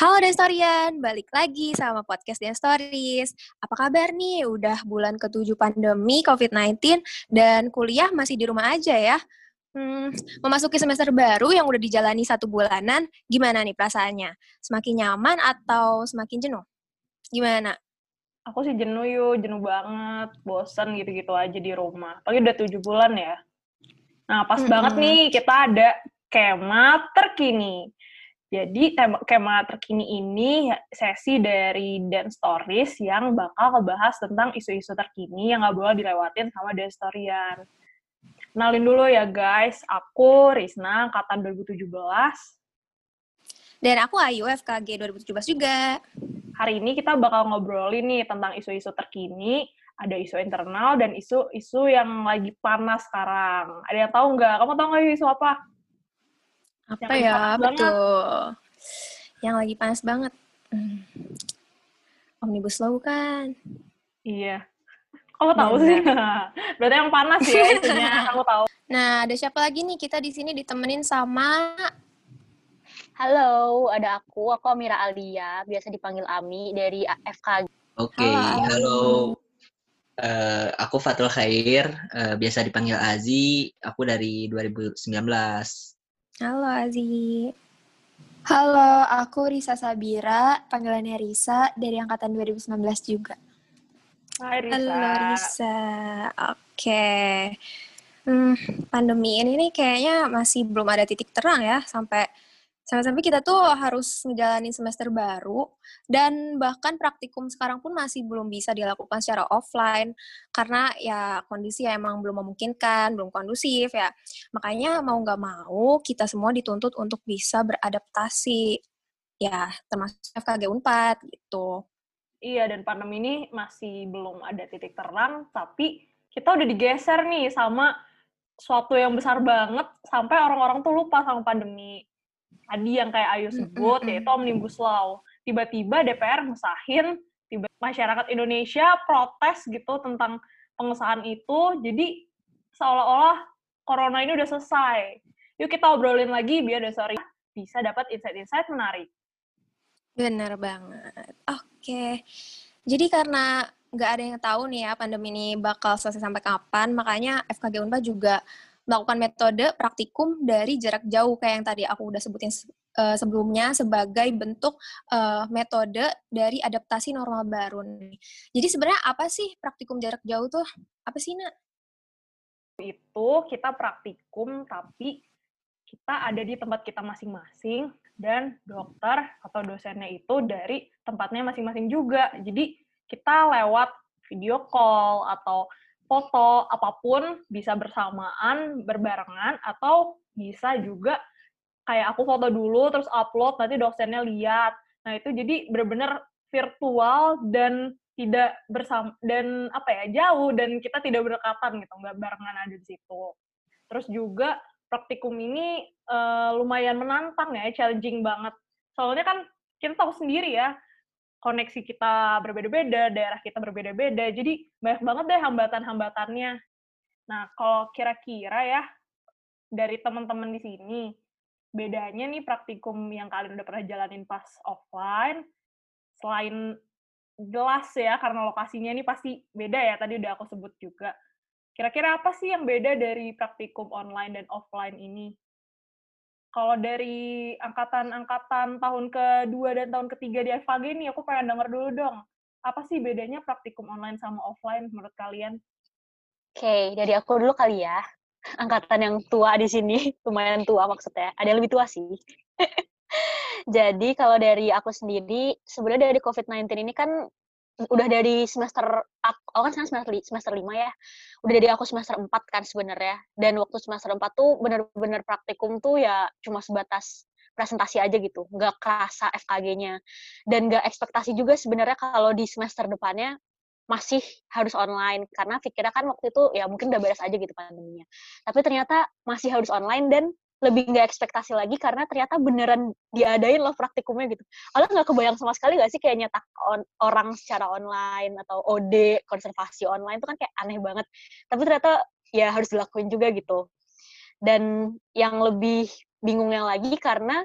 Halo Destorian, balik lagi sama podcast Dan Stories. Apa kabar nih? Udah bulan ke-7 pandemi COVID-19 dan kuliah masih di rumah aja ya. Hmm, memasuki semester baru yang udah dijalani satu bulanan, gimana nih perasaannya? Semakin nyaman atau semakin jenuh? Gimana? Aku sih jenuh yuk, jenuh banget, bosen gitu-gitu aja di rumah. Apalagi udah tujuh bulan ya. Nah, pas mm -hmm. banget nih kita ada kema terkini. Jadi tema kema terkini ini sesi dari Dance Stories yang bakal ngebahas tentang isu-isu terkini yang nggak boleh dilewatin sama Dance Storyan. Kenalin dulu ya guys, aku Risna, angkatan 2017. Dan aku Ayu, FKG 2017 juga. Hari ini kita bakal ngobrolin nih tentang isu-isu terkini, ada isu internal dan isu-isu yang lagi panas sekarang. Ada yang tahu nggak? Kamu tahu nggak isu apa? Apa yang ya, betul. Banget. Yang lagi panas banget. Hmm. Omnibus Law kan? Iya. Kamu tahu sih? Berarti yang panas ya isunya, kamu tahu. Nah, ada siapa lagi nih? Kita di sini ditemenin sama Halo, ada aku, aku Amira Alia, biasa dipanggil Ami dari FKG. Oke, okay, halo. halo. Uh, aku Fatul Khair, uh, biasa dipanggil Azi, aku dari 2019. Halo Azi. Halo, aku Risa Sabira, panggilannya Risa, dari angkatan 2019 juga. Hai Risa. Halo Risa, oke. Okay. Hmm, pandemi ini nih kayaknya masih belum ada titik terang ya, sampai Sampai-sampai kita tuh harus ngejalanin semester baru dan bahkan praktikum sekarang pun masih belum bisa dilakukan secara offline karena ya kondisi ya emang belum memungkinkan, belum kondusif ya. Makanya mau nggak mau kita semua dituntut untuk bisa beradaptasi ya termasuk FKG Unpad gitu. Iya dan pandemi ini masih belum ada titik terang tapi kita udah digeser nih sama suatu yang besar banget sampai orang-orang tuh lupa sama pandemi tadi yang kayak Ayu sebut, yaitu Omnibus Law. Tiba-tiba DPR ngesahin, tiba masyarakat Indonesia protes gitu tentang pengesahan itu, jadi seolah-olah corona ini udah selesai. Yuk kita obrolin lagi biar sorry bisa dapat insight-insight menarik. Bener banget. Oke. Jadi karena nggak ada yang tahu nih ya pandemi ini bakal selesai sampai kapan, makanya FKG Unpad juga melakukan metode praktikum dari jarak jauh kayak yang tadi aku udah sebutin uh, sebelumnya sebagai bentuk uh, metode dari adaptasi normal baru. Jadi sebenarnya apa sih praktikum jarak jauh tuh? Apa sih, Nak? Itu kita praktikum tapi kita ada di tempat kita masing-masing dan dokter atau dosennya itu dari tempatnya masing-masing juga. Jadi kita lewat video call atau foto apa pun bisa bersamaan, berbarengan, atau bisa juga kayak aku foto dulu terus upload nanti dosennya lihat. Nah itu jadi benar-benar virtual dan tidak bersama dan apa ya jauh dan kita tidak berdekatan gitu nggak barengan ada di situ. Terus juga praktikum ini uh, lumayan menantang ya, challenging banget. Soalnya kan kita tahu sendiri ya, koneksi kita berbeda-beda, daerah kita berbeda-beda, jadi banyak banget deh hambatan-hambatannya. Nah, kalau kira-kira ya, dari teman-teman di sini, bedanya nih praktikum yang kalian udah pernah jalanin pas offline, selain jelas ya, karena lokasinya ini pasti beda ya, tadi udah aku sebut juga. Kira-kira apa sih yang beda dari praktikum online dan offline ini? Kalau dari angkatan-angkatan tahun kedua dan tahun ketiga di FAG ini, aku pengen denger dulu dong. Apa sih bedanya praktikum online sama offline menurut kalian? Oke, okay, dari aku dulu kali ya. Angkatan yang tua di sini, lumayan tua maksudnya. Ada yang lebih tua sih. Jadi kalau dari aku sendiri, sebenarnya dari COVID-19 ini kan udah dari semester aku kan semester semester lima ya. Udah dari aku semester empat kan sebenarnya. Dan waktu semester empat tuh bener-bener praktikum tuh ya cuma sebatas presentasi aja gitu. Nggak kerasa FKG-nya dan nggak ekspektasi juga sebenarnya kalau di semester depannya masih harus online. Karena pikirnya kan waktu itu ya mungkin udah beres aja gitu pandeminya. Tapi ternyata masih harus online dan lebih nggak ekspektasi lagi karena ternyata beneran diadain loh praktikumnya gitu. Kalau nggak kebayang sama sekali nggak sih kayak nyetak on, orang secara online atau OD konservasi online itu kan kayak aneh banget. Tapi ternyata ya harus dilakuin juga gitu. Dan yang lebih bingungnya lagi karena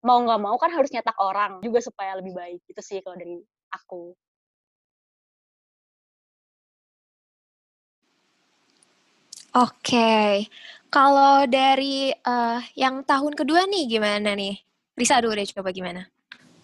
mau nggak mau kan harus nyetak orang juga supaya lebih baik itu sih kalau dari aku Oke, kalau dari uh, yang tahun kedua nih gimana nih? Risa dulu deh coba gimana?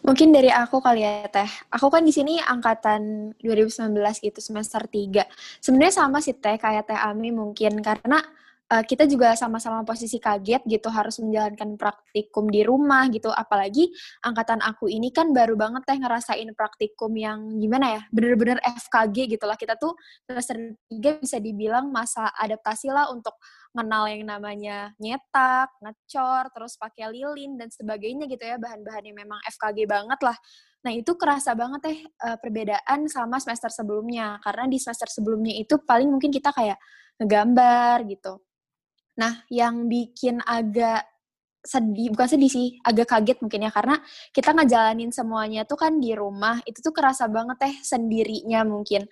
Mungkin dari aku kali ya Teh. Aku kan di sini angkatan 2019 gitu semester 3. Sebenarnya sama sih Teh kayak Teh Ami mungkin karena uh, kita juga sama-sama posisi kaget gitu harus menjalankan praktikum di rumah gitu. Apalagi angkatan aku ini kan baru banget teh ngerasain praktikum yang gimana ya bener-bener FKG gitu lah. Kita tuh semester tiga bisa dibilang masa adaptasi lah untuk kenal yang namanya nyetak, ngecor, terus pakai lilin dan sebagainya gitu ya. Bahan-bahan yang memang FKG banget lah. Nah itu kerasa banget teh uh, perbedaan sama semester sebelumnya. Karena di semester sebelumnya itu paling mungkin kita kayak ngegambar gitu Nah, yang bikin agak sedih, bukan sedih sih, agak kaget mungkin ya, karena kita ngejalanin semuanya tuh kan di rumah, itu tuh kerasa banget teh sendirinya mungkin.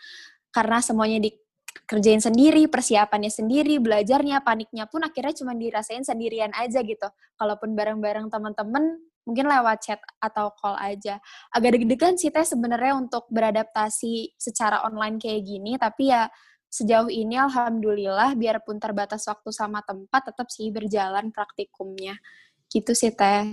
Karena semuanya dikerjain sendiri, persiapannya sendiri, belajarnya, paniknya pun akhirnya cuma dirasain sendirian aja gitu. Kalaupun bareng-bareng teman-teman, mungkin lewat chat atau call aja. Agak deg-degan sih teh sebenarnya untuk beradaptasi secara online kayak gini, tapi ya sejauh ini alhamdulillah biarpun terbatas waktu sama tempat tetap sih berjalan praktikumnya. Gitu sih teh.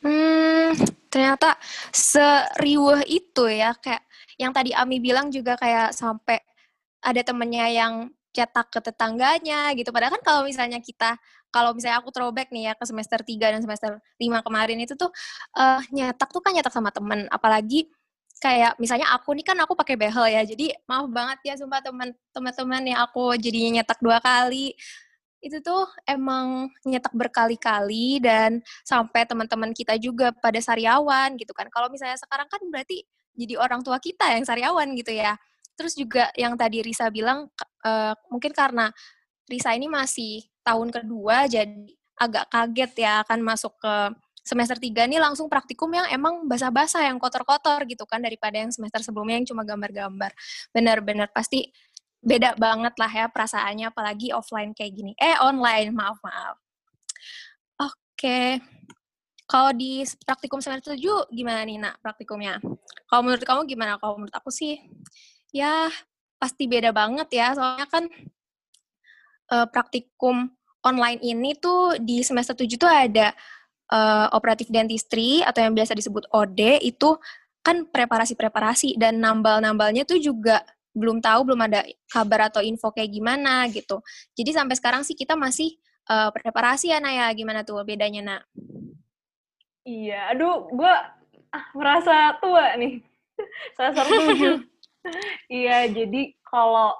Hmm ternyata seriuh itu ya kayak yang tadi Ami bilang juga kayak sampai ada temennya yang cetak ke tetangganya gitu. Padahal kan kalau misalnya kita kalau misalnya aku throwback nih ya ke semester 3 dan semester 5 kemarin itu tuh uh, nyetak tuh kan nyetak sama temen. Apalagi kayak misalnya aku nih kan aku pakai behel ya jadi maaf banget ya sumpah teman teman-teman yang aku jadinya nyetak dua kali. Itu tuh emang nyetak berkali-kali dan sampai teman-teman kita juga pada sariawan gitu kan. Kalau misalnya sekarang kan berarti jadi orang tua kita yang sariawan gitu ya. Terus juga yang tadi Risa bilang uh, mungkin karena Risa ini masih tahun kedua jadi agak kaget ya akan masuk ke semester 3 ini langsung praktikum yang emang basah-basah, yang kotor-kotor gitu kan, daripada yang semester sebelumnya yang cuma gambar-gambar. Benar-benar pasti beda banget lah ya perasaannya, apalagi offline kayak gini. Eh, online, maaf-maaf. Oke. Kalau di praktikum semester 7, gimana nih, nak, praktikumnya? Kalau menurut kamu gimana? Kalau menurut aku sih, ya pasti beda banget ya, soalnya kan uh, praktikum online ini tuh di semester 7 tuh ada uh, operatif dentistry atau yang biasa disebut OD itu kan preparasi-preparasi dan nambal-nambalnya tuh juga belum tahu, belum ada kabar atau info kayak gimana gitu. Jadi sampai sekarang sih kita masih uh, preparasi ya Naya, gimana tuh bedanya nak? Iya, aduh gue ah, merasa tua nih, saya tujuh. iya, jadi kalau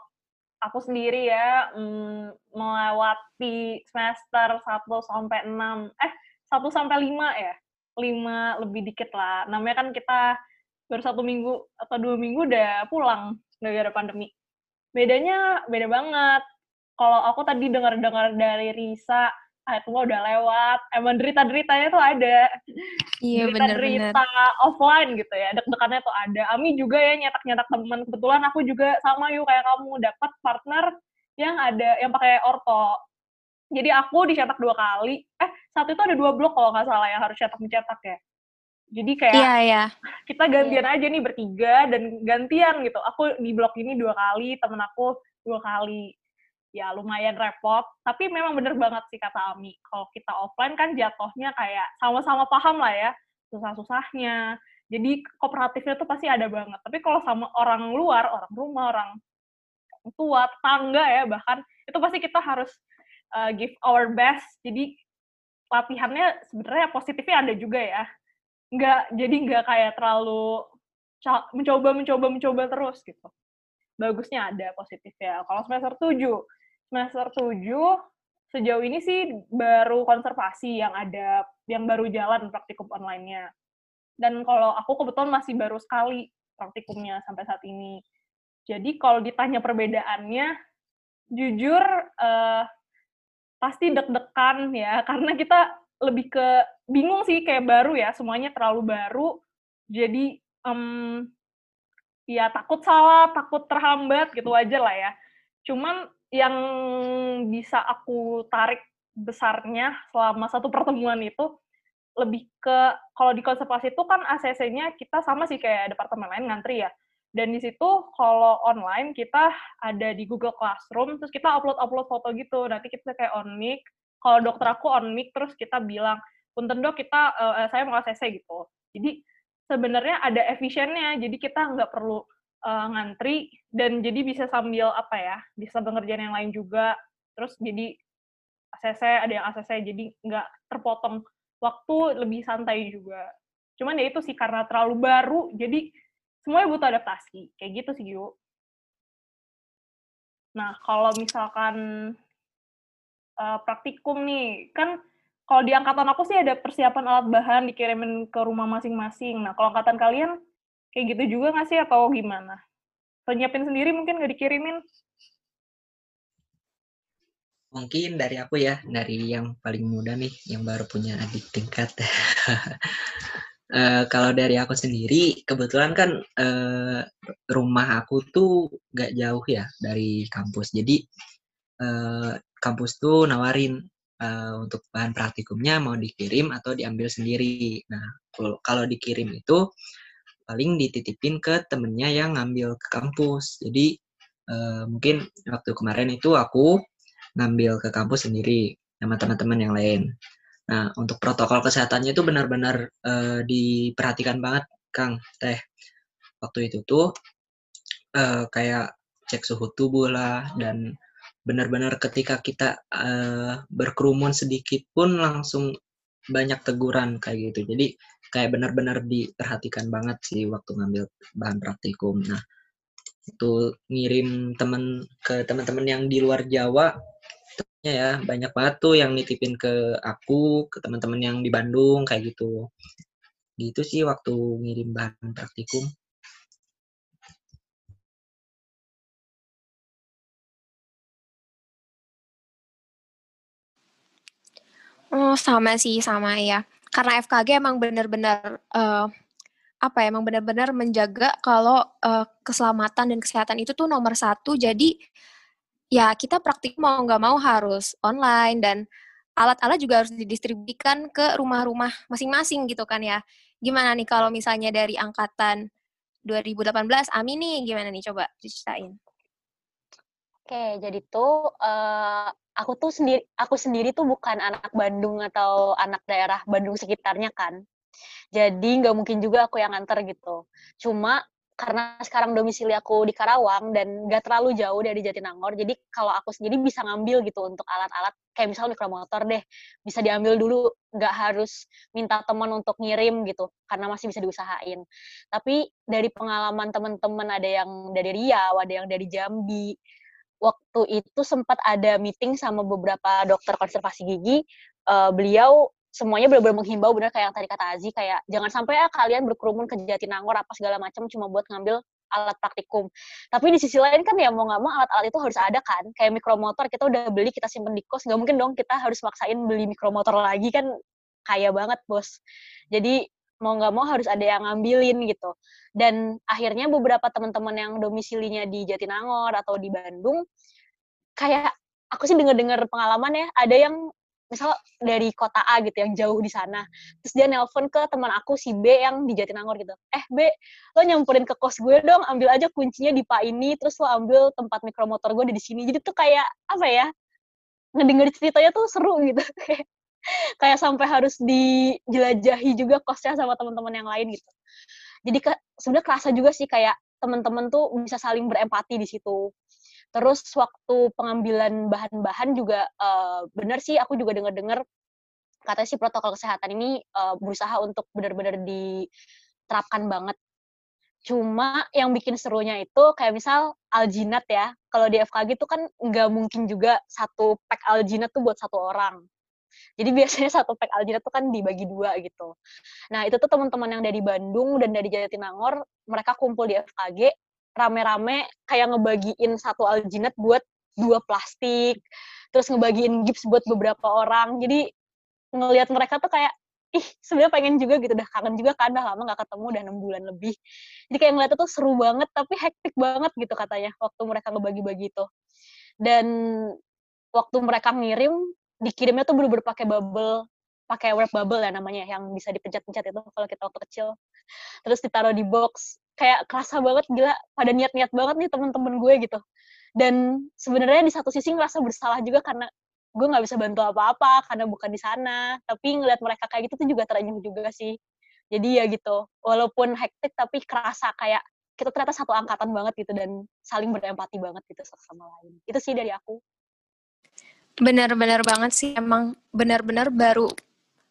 aku sendiri ya mm, melewati semester 1 sampai 6, eh satu sampai lima ya. Lima lebih dikit lah. Namanya kan kita baru satu minggu atau dua minggu udah pulang gara-gara pandemi. Bedanya beda banget. Kalau aku tadi dengar-dengar dari Risa ah itu udah lewat. Emang derita-deritanya tuh ada. Iya derita-derita offline gitu ya. Deg-degannya tuh ada. Ami juga ya nyetak-nyetak teman kebetulan aku juga sama yuk kayak kamu. Dapat partner yang ada yang pakai orto jadi aku dicetak dua kali. Eh satu itu ada dua blok kalau nggak salah yang harus cetak mencetak ya. Jadi kayak yeah, yeah. kita gantian yeah. aja nih bertiga dan gantian gitu. Aku di blok ini dua kali temen aku dua kali. Ya lumayan repot. Tapi memang bener banget sih kata Ami. Kalau kita offline kan jatuhnya kayak sama-sama paham lah ya susah-susahnya. Jadi kooperatifnya tuh pasti ada banget. Tapi kalau sama orang luar orang rumah orang tua tangga ya bahkan itu pasti kita harus uh, give our best. Jadi latihannya sebenarnya positifnya ada juga ya. Nggak, jadi nggak kayak terlalu mencoba, mencoba, mencoba terus gitu. Bagusnya ada positifnya. Kalau semester 7, semester 7 sejauh ini sih baru konservasi yang ada, yang baru jalan praktikum online-nya. Dan kalau aku kebetulan masih baru sekali praktikumnya sampai saat ini. Jadi kalau ditanya perbedaannya, jujur uh, pasti deg-degan ya karena kita lebih ke bingung sih kayak baru ya semuanya terlalu baru jadi um, ya takut salah takut terhambat gitu aja lah ya cuman yang bisa aku tarik besarnya selama satu pertemuan itu lebih ke kalau di konservasi itu kan ACC-nya kita sama sih kayak departemen lain ngantri ya. Dan di situ kalau online kita ada di Google Classroom, terus kita upload-upload foto gitu. Nanti kita kayak on mic. Kalau dokter aku on mic, terus kita bilang, punten dok kita, uh, saya mau ACC gitu. Jadi sebenarnya ada efisiennya, jadi kita nggak perlu uh, ngantri, dan jadi bisa sambil apa ya, bisa pengerjaan yang lain juga. Terus jadi ACC, ada yang ACC, jadi nggak terpotong waktu lebih santai juga. Cuman ya itu sih karena terlalu baru, jadi semuanya butuh adaptasi. Kayak gitu sih, Yu. Nah, kalau misalkan uh, praktikum nih, kan kalau di angkatan aku sih ada persiapan alat bahan dikirimin ke rumah masing-masing. Nah, kalau angkatan kalian kayak gitu juga nggak sih atau gimana? Penyiapin sendiri mungkin nggak dikirimin? Mungkin dari aku ya, dari yang paling muda nih, yang baru punya adik tingkat. uh, kalau dari aku sendiri, kebetulan kan uh, rumah aku tuh gak jauh ya dari kampus. Jadi uh, kampus tuh nawarin uh, untuk bahan praktikumnya mau dikirim atau diambil sendiri. Nah, kalau dikirim itu paling dititipin ke temennya yang ngambil ke kampus. Jadi uh, mungkin waktu kemarin itu aku ngambil ke kampus sendiri sama teman-teman yang lain. Nah, untuk protokol kesehatannya itu benar-benar uh, diperhatikan banget, Kang Teh. Waktu itu tuh uh, kayak cek suhu tubuh lah dan benar-benar ketika kita uh, berkerumun sedikit pun langsung banyak teguran kayak gitu. Jadi kayak benar-benar diperhatikan banget sih waktu ngambil bahan praktikum. Nah, itu ngirim teman ke teman-teman yang di luar Jawa ya banyak banget tuh yang nitipin ke aku ke teman-teman yang di Bandung kayak gitu gitu sih waktu ngirim bahan praktikum Oh, sama sih, sama ya. Karena FKG emang benar-benar uh, apa ya, emang benar-benar menjaga kalau uh, keselamatan dan kesehatan itu tuh nomor satu. Jadi ya kita praktik mau nggak mau harus online dan alat-alat juga harus didistribusikan ke rumah-rumah masing-masing gitu kan ya. Gimana nih kalau misalnya dari angkatan 2018, Ami nih gimana nih coba diceritain. Oke, jadi tuh uh, aku tuh sendiri aku sendiri tuh bukan anak Bandung atau anak daerah Bandung sekitarnya kan. Jadi nggak mungkin juga aku yang nganter gitu. Cuma karena sekarang domisili aku di Karawang dan gak terlalu jauh dari Jatinangor, jadi kalau aku sendiri bisa ngambil gitu untuk alat-alat kayak misalnya mikromotor deh, bisa diambil dulu, gak harus minta teman untuk ngirim gitu, karena masih bisa diusahain. Tapi dari pengalaman teman-teman ada yang dari Riau, ada yang dari Jambi, waktu itu sempat ada meeting sama beberapa dokter konservasi gigi, uh, beliau semuanya benar-benar menghimbau benar kayak yang tadi kata Azi kayak jangan sampai ya kalian berkerumun ke Jatinangor apa segala macam cuma buat ngambil alat praktikum. Tapi di sisi lain kan ya mau nggak mau alat-alat itu harus ada kan. Kayak mikromotor kita udah beli kita simpen di kos nggak mungkin dong kita harus maksain beli mikromotor lagi kan kaya banget bos. Jadi mau nggak mau harus ada yang ngambilin gitu. Dan akhirnya beberapa teman-teman yang domisilinya di Jatinangor atau di Bandung kayak aku sih dengar-dengar pengalaman ya ada yang misal dari kota A gitu yang jauh di sana. Terus dia nelpon ke teman aku si B yang di Jatinangor gitu. Eh B lo nyamperin ke kos gue dong ambil aja kuncinya di Pak ini terus lo ambil tempat mikromotor gue di sini. Jadi tuh kayak apa ya ngedenger ceritanya tuh seru gitu. Kayak sampai harus dijelajahi juga kosnya sama teman-teman yang lain gitu. Jadi ke, sebenarnya kerasa juga sih kayak teman-teman tuh bisa saling berempati di situ Terus waktu pengambilan bahan-bahan juga uh, benar sih aku juga dengar-dengar katanya sih protokol kesehatan ini uh, berusaha untuk benar-benar diterapkan banget. Cuma yang bikin serunya itu kayak misal aljinat ya. Kalau di FKG itu kan nggak mungkin juga satu pack aljinat tuh buat satu orang. Jadi biasanya satu pack aljinat tuh kan dibagi dua gitu. Nah itu tuh teman-teman yang dari Bandung dan dari Jatinangor, mereka kumpul di FKG, rame-rame kayak ngebagiin satu aljinat buat dua plastik, terus ngebagiin gips buat beberapa orang. Jadi ngelihat mereka tuh kayak ih sebenarnya pengen juga gitu dah kangen juga kan dah lama nggak ketemu udah enam bulan lebih. Jadi kayak ngeliatnya tuh seru banget tapi hektik banget gitu katanya waktu mereka ngebagi-bagi itu dan waktu mereka ngirim dikirimnya tuh bener-bener pakai bubble pakai wrap bubble ya namanya yang bisa dipencet-pencet itu kalau kita waktu kecil. Terus ditaruh di box kayak kerasa banget gila pada niat-niat banget nih temen-temen gue gitu. Dan sebenarnya di satu sisi ngerasa bersalah juga karena gue nggak bisa bantu apa-apa karena bukan di sana. Tapi ngeliat mereka kayak gitu tuh juga terenyuh juga sih. Jadi ya gitu walaupun hektik tapi kerasa kayak kita ternyata satu angkatan banget gitu dan saling berempati banget gitu sama lain. Itu sih dari aku. Benar-benar banget sih. Emang benar-benar baru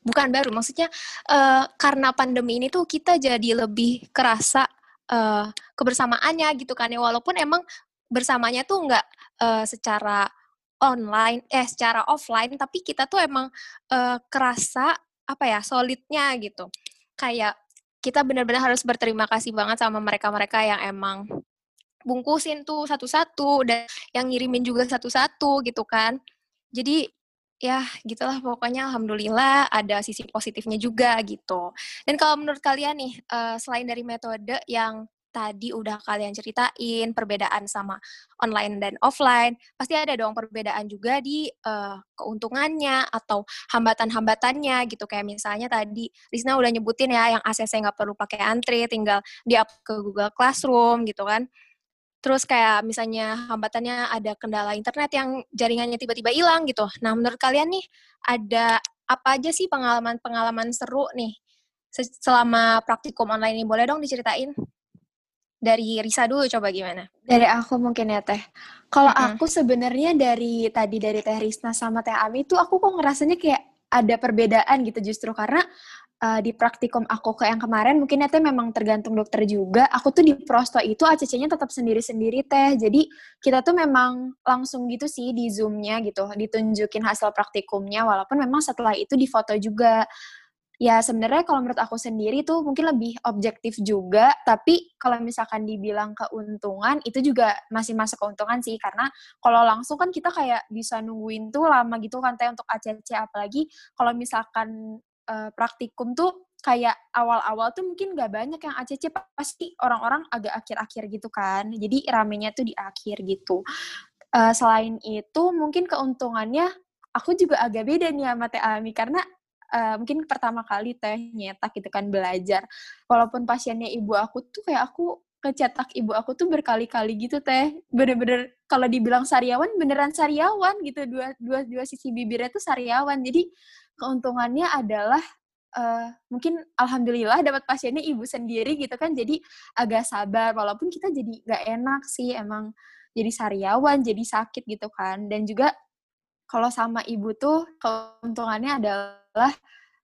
bukan baru maksudnya uh, karena pandemi ini tuh kita jadi lebih kerasa uh, kebersamaannya gitu kan ya walaupun emang bersamanya tuh nggak uh, secara online eh secara offline tapi kita tuh emang uh, kerasa apa ya solidnya gitu kayak kita benar-benar harus berterima kasih banget sama mereka-mereka yang emang bungkusin tuh satu-satu dan yang ngirimin juga satu-satu gitu kan. Jadi ya gitulah pokoknya alhamdulillah ada sisi positifnya juga gitu. Dan kalau menurut kalian nih uh, selain dari metode yang tadi udah kalian ceritain perbedaan sama online dan offline, pasti ada dong perbedaan juga di uh, keuntungannya atau hambatan-hambatannya gitu. Kayak misalnya tadi Rizna udah nyebutin ya yang ACC nggak perlu pakai antri, tinggal di up ke Google Classroom gitu kan. Terus kayak misalnya hambatannya ada kendala internet yang jaringannya tiba-tiba hilang gitu. Nah, menurut kalian nih ada apa aja sih pengalaman-pengalaman seru nih selama praktikum online ini? Boleh dong diceritain? dari Risa dulu coba gimana? Dari aku mungkin ya Teh. Kalau mm -hmm. aku sebenarnya dari tadi dari Teh Risna sama Teh Ami tuh aku kok ngerasanya kayak ada perbedaan gitu justru karena uh, di praktikum aku ke yang kemarin mungkin ya Teh memang tergantung dokter juga. Aku tuh di prosto itu ACC-nya tetap sendiri-sendiri Teh. Jadi kita tuh memang langsung gitu sih di Zoom-nya gitu, ditunjukin hasil praktikumnya walaupun memang setelah itu di foto juga ya sebenarnya kalau menurut aku sendiri tuh mungkin lebih objektif juga tapi kalau misalkan dibilang keuntungan itu juga masih masuk keuntungan sih karena kalau langsung kan kita kayak bisa nungguin tuh lama gitu kan teh untuk ACC apalagi kalau misalkan uh, praktikum tuh kayak awal-awal tuh mungkin gak banyak yang ACC pasti orang-orang agak akhir-akhir gitu kan jadi ramenya tuh di akhir gitu uh, selain itu mungkin keuntungannya aku juga agak beda nih sama Teh Ami karena uh, mungkin pertama kali teh nyetak gitu kan belajar. Walaupun pasiennya ibu aku tuh kayak aku kecetak ibu aku tuh berkali-kali gitu teh. Bener-bener kalau dibilang sariawan beneran sariawan gitu dua dua dua sisi bibirnya tuh sariawan. Jadi keuntungannya adalah uh, mungkin alhamdulillah dapat pasiennya ibu sendiri gitu kan jadi agak sabar walaupun kita jadi nggak enak sih emang jadi sariawan jadi sakit gitu kan dan juga kalau sama ibu tuh keuntungannya adalah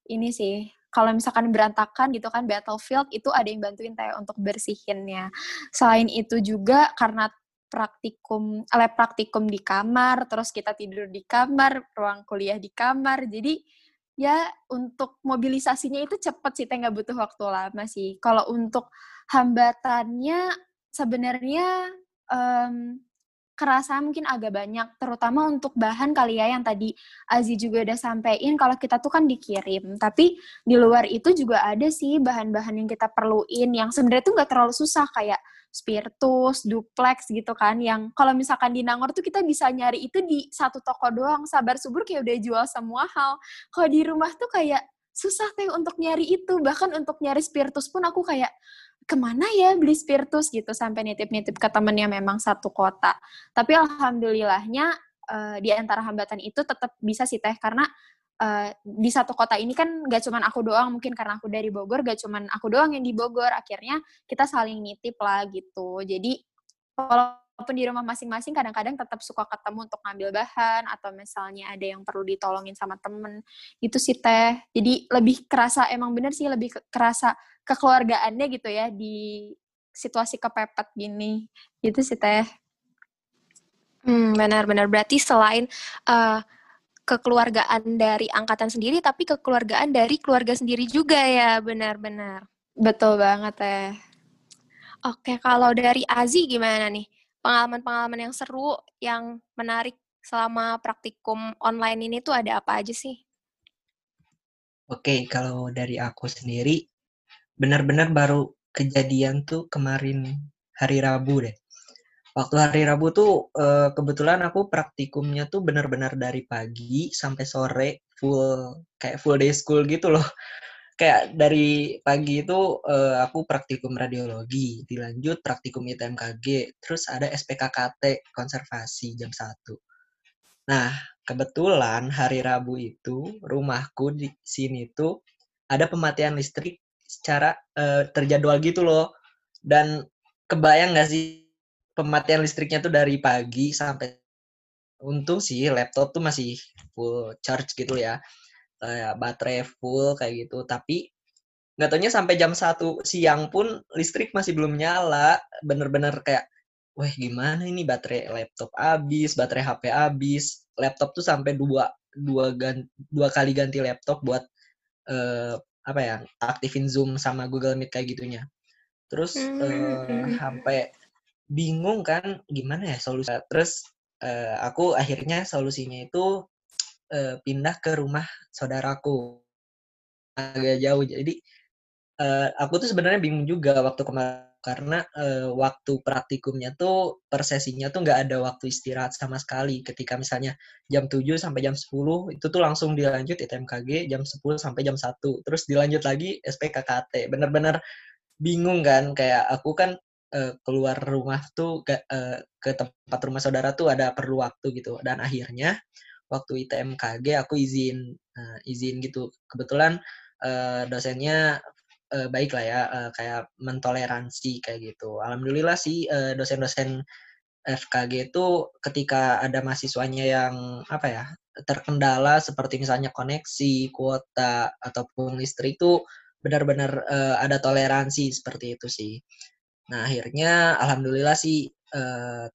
ini sih kalau misalkan berantakan gitu kan battlefield itu ada yang bantuin teh untuk bersihinnya. Selain itu juga karena praktikum lab praktikum di kamar, terus kita tidur di kamar, ruang kuliah di kamar. Jadi ya untuk mobilisasinya itu cepet sih nggak butuh waktu lama sih. Kalau untuk hambatannya sebenarnya um, kerasa mungkin agak banyak, terutama untuk bahan kali ya yang tadi Azi juga udah sampein kalau kita tuh kan dikirim. Tapi di luar itu juga ada sih bahan-bahan yang kita perluin yang sebenarnya tuh nggak terlalu susah kayak spiritus, duplex gitu kan yang kalau misalkan di Nangor tuh kita bisa nyari itu di satu toko doang. Sabar subur kayak udah jual semua hal. Kalau di rumah tuh kayak susah teh untuk nyari itu. Bahkan untuk nyari spiritus pun aku kayak ke mana ya beli spiritus gitu sampai nitip-nitip ke temennya memang satu kota. Tapi alhamdulillahnya uh, di antara hambatan itu tetap bisa sih teh karena uh, di satu kota ini kan gak cuman aku doang mungkin karena aku dari Bogor gak cuman aku doang yang di Bogor akhirnya kita saling nitip lah gitu. Jadi walaupun di rumah masing-masing kadang-kadang tetap suka ketemu untuk ngambil bahan atau misalnya ada yang perlu ditolongin sama temen. Itu sih teh. Jadi lebih kerasa emang bener sih lebih kerasa kekeluargaannya gitu ya di situasi kepepet gini. Gitu sih teh. Hmm, benar-benar berarti selain uh, kekeluargaan dari angkatan sendiri tapi kekeluargaan dari keluarga sendiri juga ya. Benar-benar betul banget teh. Oke kalau dari Azi gimana nih pengalaman-pengalaman yang seru yang menarik selama praktikum online ini tuh ada apa aja sih? Oke, kalau dari aku sendiri benar-benar baru kejadian tuh kemarin hari Rabu deh. Waktu hari Rabu tuh eh, kebetulan aku praktikumnya tuh benar-benar dari pagi sampai sore full kayak full day school gitu loh kayak dari pagi itu uh, aku praktikum radiologi, dilanjut praktikum ITMKG, terus ada SPKKT konservasi jam 1. Nah, kebetulan hari Rabu itu rumahku di sini tuh ada pematian listrik secara uh, terjadwal gitu loh. Dan kebayang gak sih pematian listriknya tuh dari pagi sampai untung sih laptop tuh masih full charge gitu ya kayak baterai full kayak gitu. Tapi nggak taunya sampai jam satu siang pun listrik masih belum nyala. Bener-bener kayak wah gimana ini baterai laptop habis baterai HP habis. Laptop tuh sampai dua dua ganti, dua kali ganti laptop buat uh, apa ya aktifin Zoom sama Google Meet kayak gitunya. Terus hmm. uh, sampai bingung kan gimana ya solusi terus uh, aku akhirnya solusinya itu uh, pindah ke rumah saudaraku. Agak jauh jadi uh, aku tuh sebenarnya bingung juga waktu kemarin karena uh, waktu praktikumnya tuh persesinya tuh nggak ada waktu istirahat sama sekali. Ketika misalnya jam 7 sampai jam 10 itu tuh langsung dilanjut ITMKG jam 10 sampai jam 1 terus dilanjut lagi SPKKT bener-bener bingung kan kayak aku kan uh, keluar rumah tuh ke, uh, ke tempat rumah saudara tuh ada perlu waktu gitu. Dan akhirnya waktu ITMKG aku izin. Uh, izin gitu. Kebetulan uh, dosennya uh, baik lah ya uh, kayak mentoleransi kayak gitu. Alhamdulillah sih uh, dosen-dosen FKG itu ketika ada mahasiswanya yang apa ya terkendala seperti misalnya koneksi, kuota ataupun listrik itu benar-benar uh, ada toleransi seperti itu sih. Nah akhirnya alhamdulillah sih uh,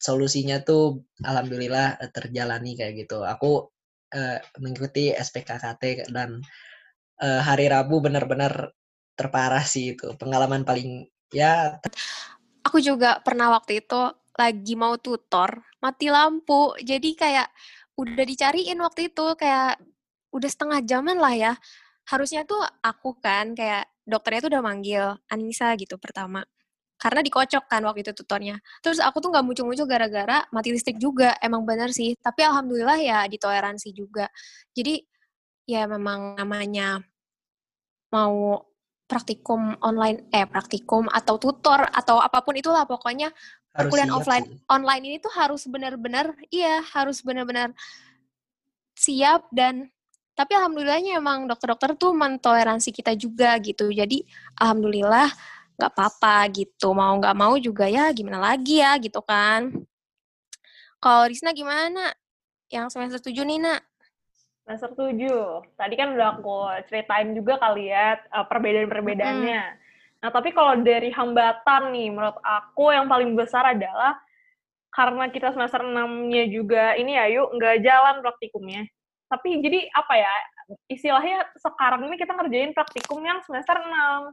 solusinya tuh alhamdulillah uh, terjalani kayak gitu. Aku uh, mengikuti SPKKT dan uh, hari Rabu benar-benar terparah sih itu pengalaman paling ya. Aku juga pernah waktu itu lagi mau tutor mati lampu jadi kayak udah dicariin waktu itu kayak udah setengah jaman lah ya harusnya tuh aku kan kayak dokternya tuh udah manggil Anissa gitu pertama karena dikocok kan waktu itu tutornya. Terus aku tuh nggak muncul-muncul gara-gara mati listrik juga, emang benar sih. Tapi alhamdulillah ya ditoleransi juga. Jadi ya memang namanya mau praktikum online, eh praktikum atau tutor atau apa pun itulah pokoknya perkuliahan offline sih. online ini tuh harus benar-benar iya harus benar-benar siap dan tapi alhamdulillahnya emang dokter-dokter tuh mentoleransi kita juga gitu. Jadi alhamdulillah nggak apa-apa gitu mau nggak mau juga ya gimana lagi ya gitu kan. Kalau Risna gimana? Yang semester tujuh nih nak? Semester tujuh. Tadi kan udah aku ceritain juga kali ya uh, perbedaan-perbedaannya. Hmm. nah tapi kalau dari hambatan nih menurut aku yang paling besar adalah karena kita semester enamnya juga ini ya yuk nggak jalan praktikumnya. Tapi jadi apa ya istilahnya sekarang ini kita ngerjain praktikum yang semester 6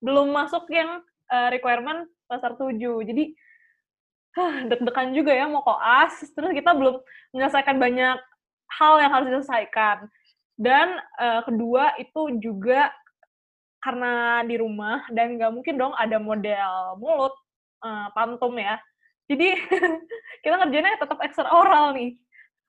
belum masuk yang uh, requirement pasar 7. Jadi huh, deg-degan juga ya mau koas, terus kita belum menyelesaikan banyak hal yang harus diselesaikan. Dan uh, kedua itu juga karena di rumah dan nggak mungkin dong ada model mulut uh, pantum ya. Jadi kita ngerjainnya tetap ekstra oral nih.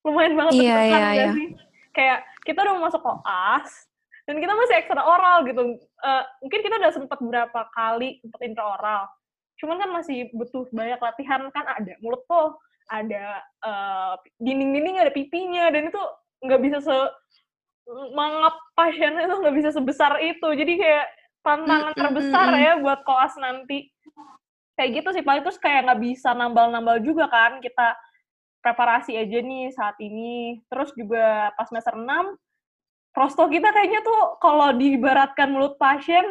Lumayan banget iya, iya, iya. sih? Kayak kita udah mau masuk koas, dan kita masih ekstra oral gitu. Uh, mungkin kita udah sempat berapa kali sempat oral cuman kan masih butuh banyak latihan. Kan ada mulut tuh ada uh, dinding-dinding ada pipinya. Dan itu nggak bisa se mangap pasien itu nggak bisa sebesar itu. Jadi kayak tantangan terbesar ya buat koas nanti. Kayak gitu sih paling terus kayak nggak bisa nambal-nambal juga kan. Kita preparasi aja nih saat ini. Terus juga pas semester 6 prosto kita kayaknya tuh kalau diibaratkan mulut pasien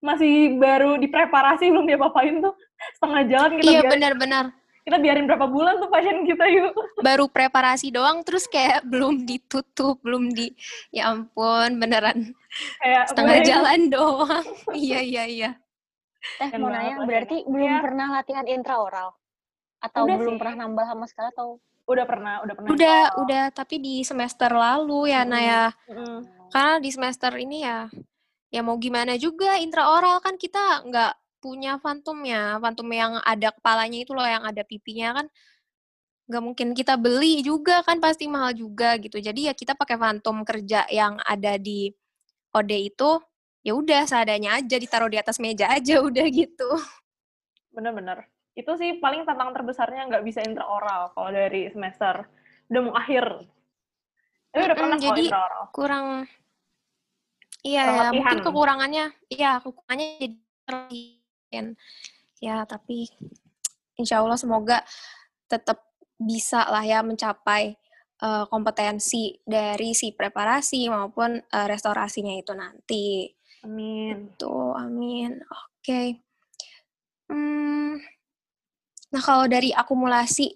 masih baru dipreparasi belum dia papain tuh. Setengah jalan kita iya benar-benar. Kita biarin berapa bulan tuh pasien kita yuk. Baru preparasi doang terus kayak belum ditutup belum di ya ampun beneran. Kayak setengah jalan doang. Iya iya iya. Eh mau nanya berarti belum ya. pernah latihan intraoral? Atau Udah belum sih. pernah nambah sama sekali atau Udah pernah, udah pernah. Udah, oh. udah, tapi di semester lalu ya, hmm. Naya. Hmm. Karena di semester ini ya, ya mau gimana juga intraoral kan kita nggak punya fantom ya, fantom yang ada kepalanya itu loh, yang ada pipinya kan nggak mungkin kita beli juga kan pasti mahal juga gitu. Jadi ya kita pakai phantom kerja yang ada di OD itu ya udah seadanya aja ditaruh di atas meja aja udah gitu. Bener-bener. Itu sih paling tantangan terbesarnya nggak bisa intraoral kalau dari semester udah mau akhir. Tapi udah pernah jadi intraoral. kurang Iya, ya, mungkin kekurangannya, iya kekurangannya jadi ya tapi insya Allah semoga tetap bisa lah ya mencapai uh, kompetensi dari si preparasi maupun uh, restorasinya itu nanti. Amin. Itu, amin. Oke. Okay. Hmm, nah kalau dari akumulasi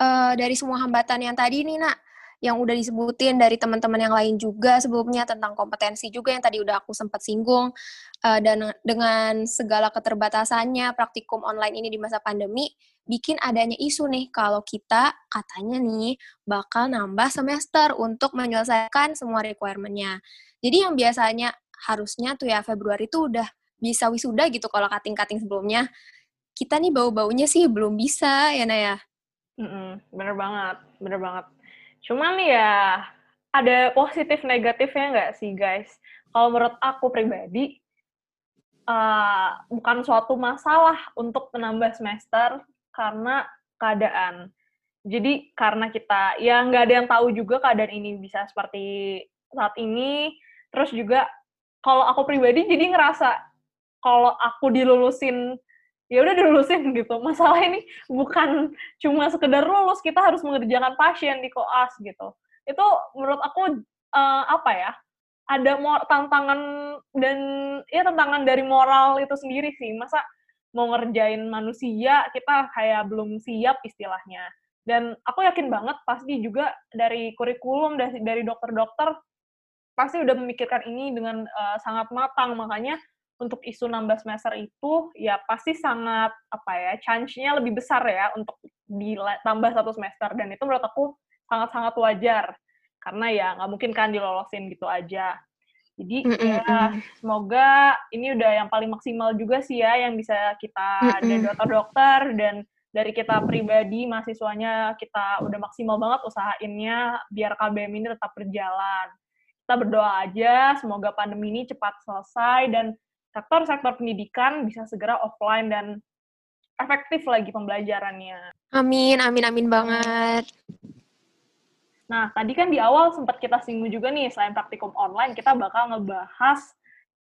uh, dari semua hambatan yang tadi nih nak, yang udah disebutin dari teman-teman yang lain juga sebelumnya tentang kompetensi juga yang tadi udah aku sempat singgung uh, dan dengan segala keterbatasannya praktikum online ini di masa pandemi bikin adanya isu nih kalau kita katanya nih bakal nambah semester untuk menyelesaikan semua requirement-nya. Jadi yang biasanya harusnya tuh ya Februari tuh udah bisa wisuda gitu kalau kating-kating sebelumnya. Kita nih bau-baunya sih belum bisa ya Naya. Mm -mm, bener banget, bener banget. Cuman ya ada positif negatifnya nggak sih guys? Kalau menurut aku pribadi, uh, bukan suatu masalah untuk menambah semester karena keadaan. Jadi karena kita ya nggak ada yang tahu juga keadaan ini bisa seperti saat ini. Terus juga kalau aku pribadi jadi ngerasa kalau aku dilulusin ya udah dilulusin gitu. Masalah ini bukan cuma sekedar lulus, kita harus mengerjakan pasien di koas gitu. Itu menurut aku uh, apa ya? Ada tantangan dan ya tantangan dari moral itu sendiri sih. Masa mau ngerjain manusia kita kayak belum siap istilahnya dan aku yakin banget pasti juga dari kurikulum dari dari dokter-dokter pasti udah memikirkan ini dengan uh, sangat matang makanya untuk isu nambah semester itu ya pasti sangat apa ya chance-nya lebih besar ya untuk ditambah satu semester dan itu menurut aku sangat-sangat wajar karena ya nggak mungkin kan dilolosin gitu aja jadi mm -mm. ya semoga ini udah yang paling maksimal juga sih ya yang bisa kita mm -mm. dan dokter-dokter dan dari kita pribadi mahasiswanya kita udah maksimal banget usahainnya biar KBM ini tetap berjalan. Kita berdoa aja semoga pandemi ini cepat selesai dan sektor-sektor pendidikan bisa segera offline dan efektif lagi pembelajarannya. Amin, amin, amin banget. Nah, tadi kan di awal sempat kita singgung juga nih, selain praktikum online, kita bakal ngebahas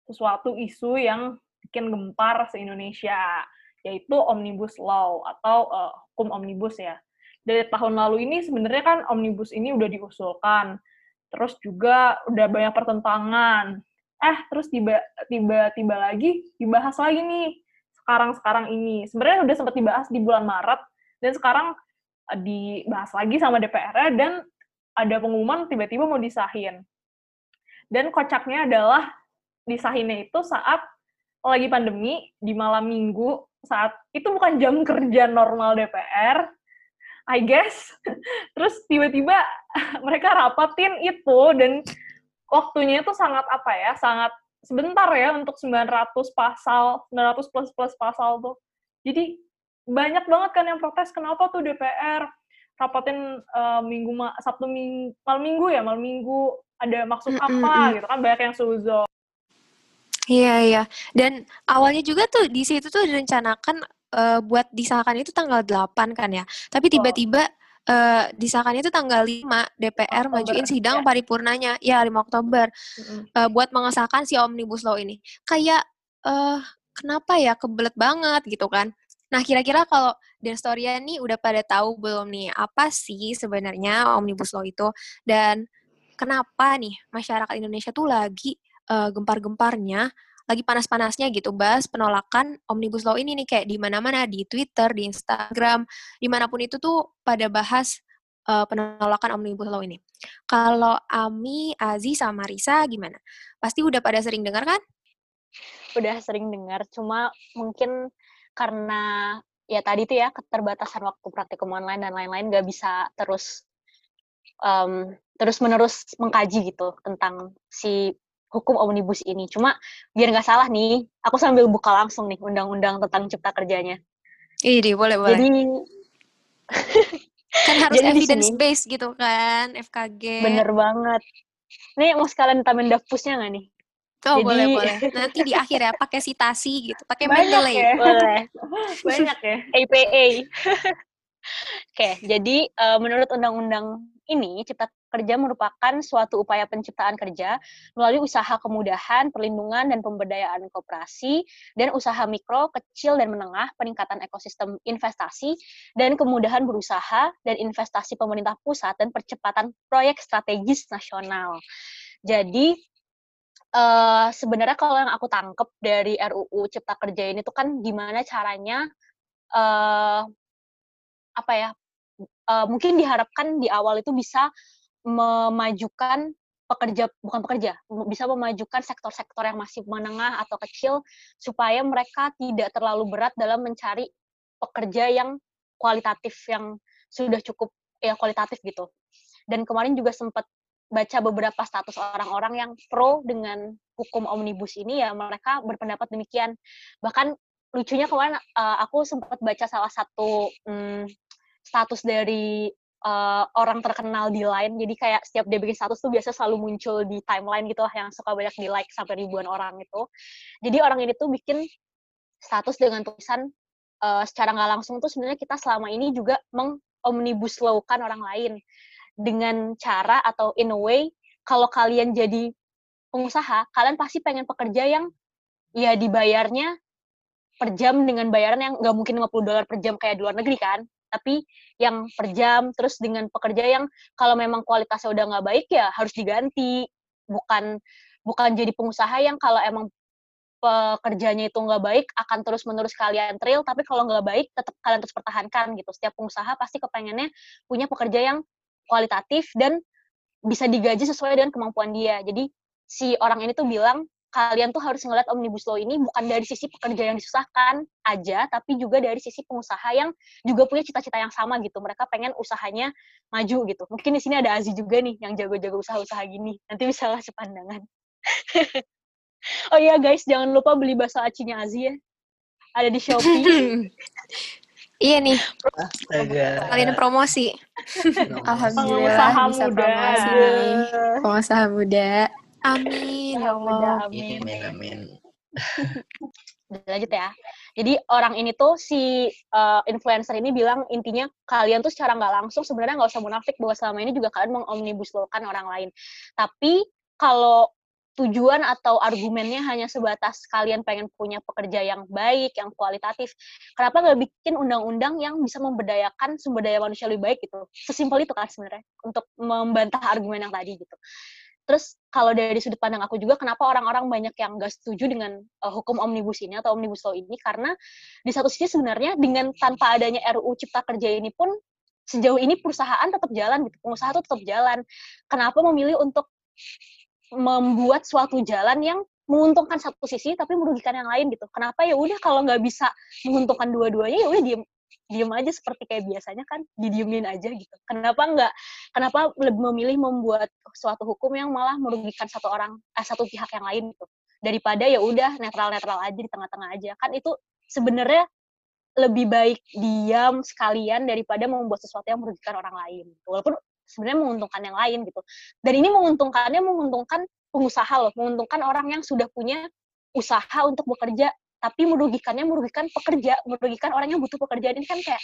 sesuatu isu yang bikin gempar se-Indonesia, yaitu Omnibus Law atau uh, hukum Omnibus ya. Dari tahun lalu ini sebenarnya kan Omnibus ini udah diusulkan, terus juga udah banyak pertentangan. Eh, terus tiba-tiba lagi dibahas lagi nih sekarang-sekarang ini. Sebenarnya udah sempat dibahas di bulan Maret, dan sekarang eh, dibahas lagi sama DPR dan ada pengumuman tiba-tiba mau disahin. Dan kocaknya adalah disahinnya itu saat lagi pandemi di malam minggu saat itu bukan jam kerja normal DPR, I guess. Terus tiba-tiba mereka rapatin itu dan waktunya itu sangat apa ya, sangat sebentar ya untuk 900 pasal, 900 plus plus pasal tuh. Jadi banyak banget kan yang protes kenapa tuh DPR rapatin uh, minggu ma Sabtu minggu malam minggu ya malam minggu ada maksud apa mm -hmm. gitu kan banyak yang suzo Iya iya dan awalnya juga tuh di situ tuh direncanakan uh, buat disahkan itu tanggal 8 kan ya tapi tiba-tiba oh. Uh, disahkan itu tanggal 5 DPR Oktober, majuin sidang ya. paripurnanya. Ya 5 Oktober. Mm -hmm. uh, buat mengesahkan si Omnibus Law ini. Kayak uh, kenapa ya? Kebelet banget gitu kan. Nah, kira-kira kalau Denstoria nih udah pada tahu belum nih apa sih sebenarnya Omnibus Law itu? Dan kenapa nih masyarakat Indonesia tuh lagi uh, gempar-gemparnya, lagi panas-panasnya gitu bahas penolakan Omnibus Law ini nih kayak di mana-mana di Twitter, di Instagram, di mana pun itu tuh pada bahas uh, penolakan Omnibus Law ini. Kalau Ami, Azi, sama Risa gimana? Pasti udah pada sering dengar kan? Udah sering dengar, cuma mungkin karena ya tadi tuh ya keterbatasan waktu praktikum online dan lain-lain gak bisa terus um, terus menerus mengkaji gitu tentang si hukum omnibus ini. Cuma biar nggak salah nih, aku sambil buka langsung nih undang-undang tentang cipta kerjanya. Iya, boleh boleh. Jadi Kan harus Jadi di evidence sini- based gitu kan, FKG. Bener banget. Nih mau sekalian tambahin dafpusnya nggak nih? Oh, Jadi- boleh, boleh. Nanti di akhir ya, pakai citasi gitu, pakai Banyak mendeley. ya. Boleh. Banyak ya. APA. Oke, jadi eh, menurut undang-undang ini, Cipta Kerja merupakan suatu upaya penciptaan kerja melalui usaha kemudahan, perlindungan, dan pemberdayaan kooperasi, dan usaha mikro, kecil, dan menengah, peningkatan ekosistem investasi, dan kemudahan berusaha, dan investasi pemerintah pusat, dan percepatan proyek strategis nasional. Jadi, eh, sebenarnya kalau yang aku tangkep dari RUU Cipta Kerja ini tuh kan gimana caranya eh apa ya eh, mungkin diharapkan di awal itu bisa memajukan pekerja bukan pekerja bisa memajukan sektor-sektor yang masih menengah atau kecil supaya mereka tidak terlalu berat dalam mencari pekerja yang kualitatif yang sudah cukup ya kualitatif gitu. Dan kemarin juga sempat baca beberapa status orang-orang yang pro dengan hukum omnibus ini ya mereka berpendapat demikian. Bahkan lucunya kemarin eh, aku sempat baca salah satu mm, status dari eh, orang terkenal di line. Jadi kayak setiap dia bikin status tuh biasa selalu muncul di timeline gitu lah yang suka banyak di like sampai ribuan orang itu jadi orang ini tuh bikin status dengan tulisan eh, secara nggak langsung tuh sebenarnya kita selama ini juga mengomnibus law-kan orang lain. Dengan cara atau in a way kalau kalian jadi pengusaha kalian pasti pengen pekerja yang ya dibayarnya per jam dengan bayaran yang nggak mungkin 50 dolar per jam kayak di luar negeri kan tapi yang per jam terus dengan pekerja yang kalau memang kualitasnya udah nggak baik ya harus diganti. Bukan bukan jadi pengusaha yang kalau emang pekerjanya itu nggak baik akan terus menerus kalian trail. Tapi kalau nggak baik tetap kalian terus pertahankan gitu. Setiap pengusaha pasti kepengennya punya pekerja yang kualitatif dan bisa digaji sesuai dengan kemampuan dia. Jadi si orang ini tuh bilang kalian tuh harus ngeliat omnibus law ini bukan dari sisi pekerja yang disusahkan aja, tapi juga dari sisi pengusaha yang juga punya cita-cita yang sama gitu. Mereka pengen usahanya maju gitu. Mungkin di sini ada Azi juga nih yang jago-jago usaha-usaha gini. Nanti bisa lah sepandangan. oh iya guys, jangan lupa beli bakso acinya Azi ya. Ada di Shopee. iya nih, Astaga. kalian promosi. Alhamdulillah Pengusaha bisa muda. promosi. Pengusaha muda. Amin, ya Allah. Amin. Amin, amin. lanjut ya. Jadi orang ini tuh si uh, influencer ini bilang intinya kalian tuh secara nggak langsung sebenarnya nggak usah munafik bahwa selama ini juga kalian mengomnibus law-kan orang lain. Tapi kalau tujuan atau argumennya hanya sebatas kalian pengen punya pekerja yang baik, yang kualitatif, kenapa nggak bikin undang-undang yang bisa memberdayakan sumber daya manusia lebih baik gitu? Sesimpel itu kan sebenarnya untuk membantah argumen yang tadi gitu. Terus kalau dari sudut pandang aku juga kenapa orang-orang banyak yang nggak setuju dengan uh, hukum omnibus ini atau omnibus law ini karena di satu sisi sebenarnya dengan tanpa adanya RUU Cipta Kerja ini pun sejauh ini perusahaan tetap jalan gitu, pengusaha tuh tetap jalan. Kenapa memilih untuk membuat suatu jalan yang menguntungkan satu sisi tapi merugikan yang lain gitu. Kenapa ya udah kalau nggak bisa menguntungkan dua-duanya ya udah diem diem aja seperti kayak biasanya kan didiemin aja gitu. Kenapa nggak? Kenapa lebih memilih membuat suatu hukum yang malah merugikan satu orang eh, satu pihak yang lain gitu daripada ya udah netral-netral aja di tengah-tengah aja kan itu sebenarnya lebih baik diam sekalian daripada membuat sesuatu yang merugikan orang lain gitu. walaupun sebenarnya menguntungkan yang lain gitu dan ini menguntungkannya menguntungkan pengusaha loh menguntungkan orang yang sudah punya usaha untuk bekerja tapi merugikannya merugikan pekerja merugikan orang yang butuh pekerjaan ini kan kayak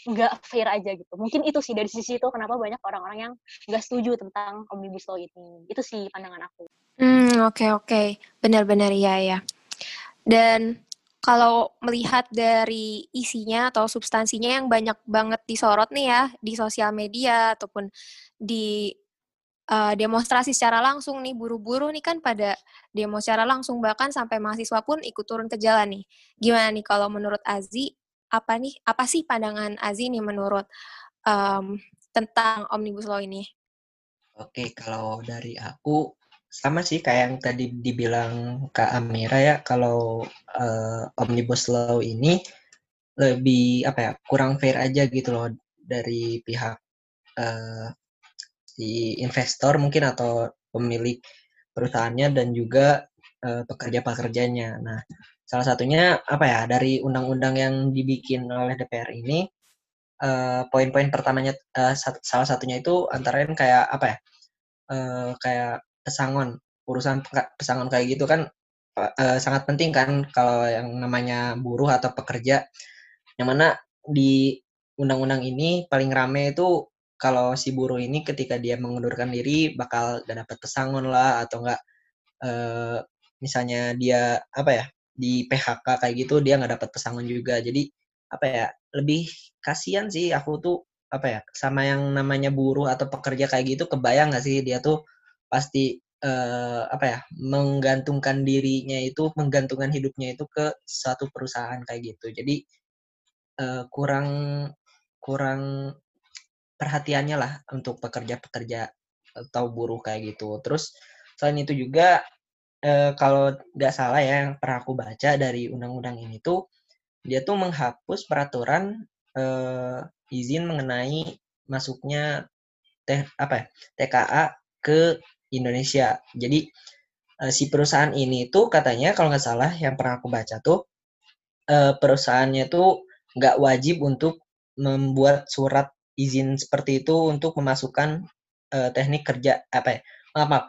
nggak fair aja gitu mungkin itu sih dari sisi itu kenapa banyak orang-orang yang nggak setuju tentang omnibus law ini itu sih pandangan aku Hmm, oke oke. Benar-benar ya ya. Dan kalau melihat dari isinya atau substansinya yang banyak banget disorot nih ya di sosial media ataupun di uh, demonstrasi secara langsung nih buru-buru nih kan pada demo secara langsung bahkan sampai mahasiswa pun ikut turun ke jalan nih. Gimana nih kalau menurut Azi apa nih apa sih pandangan Azi nih menurut um, tentang omnibus law ini? Oke, kalau dari aku sama sih kayak yang tadi dibilang Kak Amira ya, kalau eh, omnibus law ini lebih apa ya kurang fair aja gitu loh dari pihak eh, si investor mungkin atau pemilik perusahaannya dan juga eh, pekerja-pekerjanya. Nah, salah satunya apa ya dari undang-undang yang dibikin oleh DPR ini uh, poin-poin pertamanya uh, salah satunya itu antara lain kayak apa ya? Uh, kayak pesangon, urusan pesangon kayak gitu kan uh, sangat penting kan kalau yang namanya buruh atau pekerja. Yang mana di undang-undang ini paling rame itu kalau si buruh ini ketika dia mengundurkan diri bakal gak dapat pesangon lah atau enggak uh, misalnya dia apa ya di PHK kayak gitu dia nggak dapat pesangon juga. Jadi apa ya lebih kasihan sih aku tuh apa ya sama yang namanya buruh atau pekerja kayak gitu kebayang nggak sih dia tuh pasti uh, apa ya menggantungkan dirinya itu menggantungkan hidupnya itu ke satu perusahaan kayak gitu. Jadi uh, kurang kurang perhatiannya lah untuk pekerja-pekerja atau buruh kayak gitu terus selain itu juga uh, kalau nggak salah ya yang pernah aku baca dari undang-undang ini tuh dia tuh menghapus peraturan uh, izin mengenai masuknya teh apa ya, TKA ke Indonesia. Jadi uh, si perusahaan ini tuh katanya kalau nggak salah yang pernah aku baca tuh uh, perusahaannya tuh nggak wajib untuk membuat surat izin seperti itu untuk memasukkan uh, teknik kerja apa ya maaf, maaf.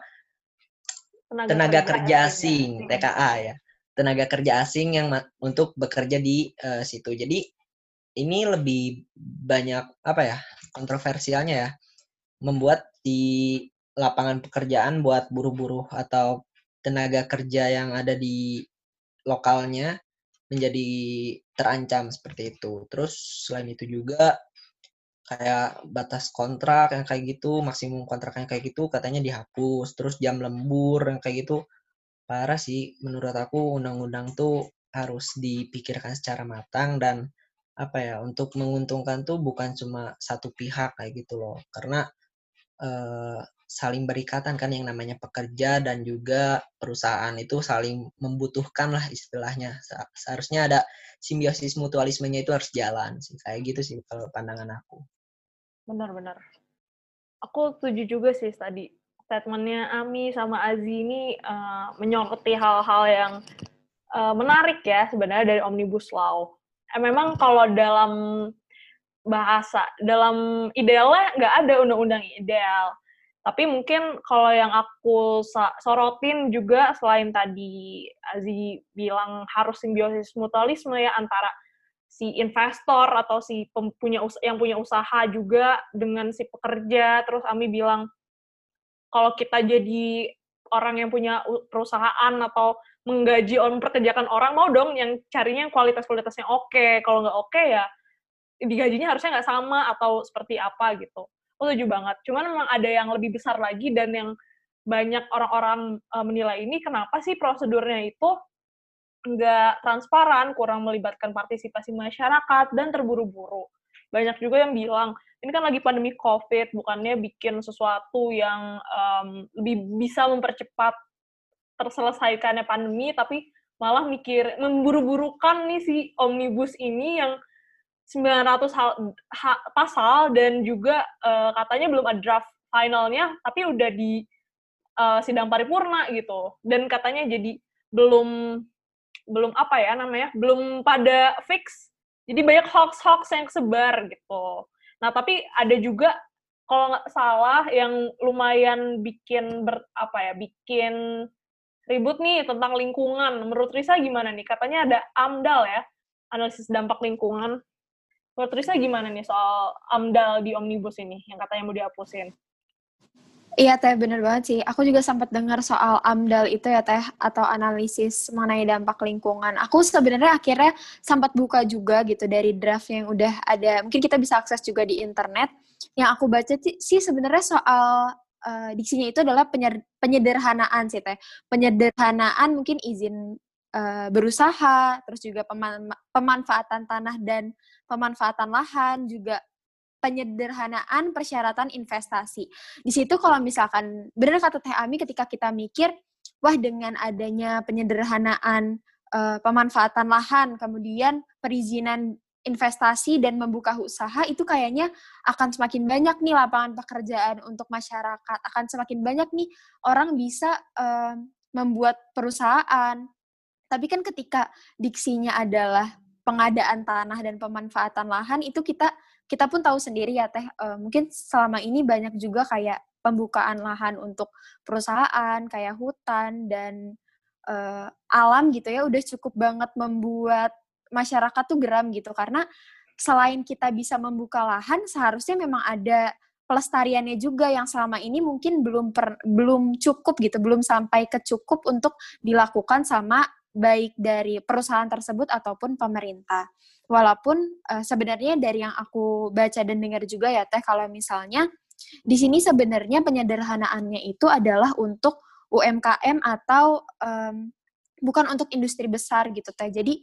Tenaga, tenaga kerja, kerja asing, asing TKA ya. Tenaga kerja asing yang untuk bekerja di uh, situ. Jadi ini lebih banyak apa ya kontroversialnya ya membuat di lapangan pekerjaan buat buruh-buruh atau tenaga kerja yang ada di lokalnya menjadi terancam seperti itu. Terus selain itu juga kayak batas kontrak yang kayak gitu, maksimum kontrak yang kayak gitu katanya dihapus. Terus jam lembur yang kayak gitu. Parah sih menurut aku undang-undang tuh harus dipikirkan secara matang dan apa ya untuk menguntungkan tuh bukan cuma satu pihak kayak gitu loh. Karena eh, saling berikatan kan yang namanya pekerja dan juga perusahaan itu saling membutuhkan lah istilahnya. Seharusnya ada simbiosis mutualismenya itu harus jalan sih kayak gitu sih kalau pandangan aku benar-benar aku setuju juga sih tadi statementnya Ami sama Azi ini uh, menyoroti hal-hal yang uh, menarik ya sebenarnya dari omnibus law. Eh, memang kalau dalam bahasa, dalam idealnya nggak ada undang-undang ideal. Tapi mungkin kalau yang aku sorotin juga selain tadi Azi bilang harus simbiosis mutualisme ya antara si investor atau si punya yang punya usaha juga dengan si pekerja. Terus Ami bilang kalau kita jadi orang yang punya perusahaan atau menggaji orang memperkerjakan orang mau dong yang carinya yang kualitas kualitasnya oke. Kalau nggak oke okay, ya digajinya harusnya nggak sama atau seperti apa gitu. Aku setuju banget. Cuman memang ada yang lebih besar lagi dan yang banyak orang-orang uh, menilai ini kenapa sih prosedurnya itu nggak transparan, kurang melibatkan partisipasi masyarakat, dan terburu-buru. Banyak juga yang bilang, ini kan lagi pandemi COVID, bukannya bikin sesuatu yang um, lebih bisa mempercepat terselesaikannya pandemi, tapi malah mikir, memburu-burukan nih si Omnibus ini yang 900 hal, ha, pasal, dan juga uh, katanya belum ada draft finalnya, tapi udah di uh, sidang paripurna gitu. Dan katanya jadi belum belum apa ya namanya belum pada fix. Jadi banyak hoax hoax yang sebar gitu. Nah tapi ada juga kalau nggak salah yang lumayan bikin ber, apa ya bikin ribut nih tentang lingkungan. Menurut Risa gimana nih? Katanya ada AMDAL ya analisis dampak lingkungan. Menurut Risa gimana nih soal AMDAL di omnibus ini yang katanya mau dihapusin Iya Teh, bener banget sih. Aku juga sempat dengar soal AMDAL itu ya Teh, atau analisis mengenai dampak lingkungan. Aku sebenarnya akhirnya sempat buka juga gitu dari draft yang udah ada. Mungkin kita bisa akses juga di internet. Yang aku baca sih sebenarnya soal uh, diksinya itu adalah penyederhanaan sih Teh. Penyederhanaan mungkin izin uh, berusaha, terus juga peman pemanfaatan tanah dan pemanfaatan lahan, juga penyederhanaan persyaratan investasi. Di situ kalau misalkan benar kata Teh Ami ketika kita mikir wah dengan adanya penyederhanaan uh, pemanfaatan lahan, kemudian perizinan investasi dan membuka usaha itu kayaknya akan semakin banyak nih lapangan pekerjaan untuk masyarakat, akan semakin banyak nih orang bisa uh, membuat perusahaan. Tapi kan ketika diksinya adalah pengadaan tanah dan pemanfaatan lahan itu kita kita pun tahu sendiri ya Teh, uh, mungkin selama ini banyak juga kayak pembukaan lahan untuk perusahaan, kayak hutan dan uh, alam gitu ya, udah cukup banget membuat masyarakat tuh geram gitu. Karena selain kita bisa membuka lahan, seharusnya memang ada pelestariannya juga yang selama ini mungkin belum per, belum cukup gitu, belum sampai ke cukup untuk dilakukan sama baik dari perusahaan tersebut ataupun pemerintah. Walaupun uh, sebenarnya dari yang aku baca dan dengar juga ya Teh kalau misalnya di sini sebenarnya penyederhanaannya itu adalah untuk UMKM atau um, bukan untuk industri besar gitu Teh. Jadi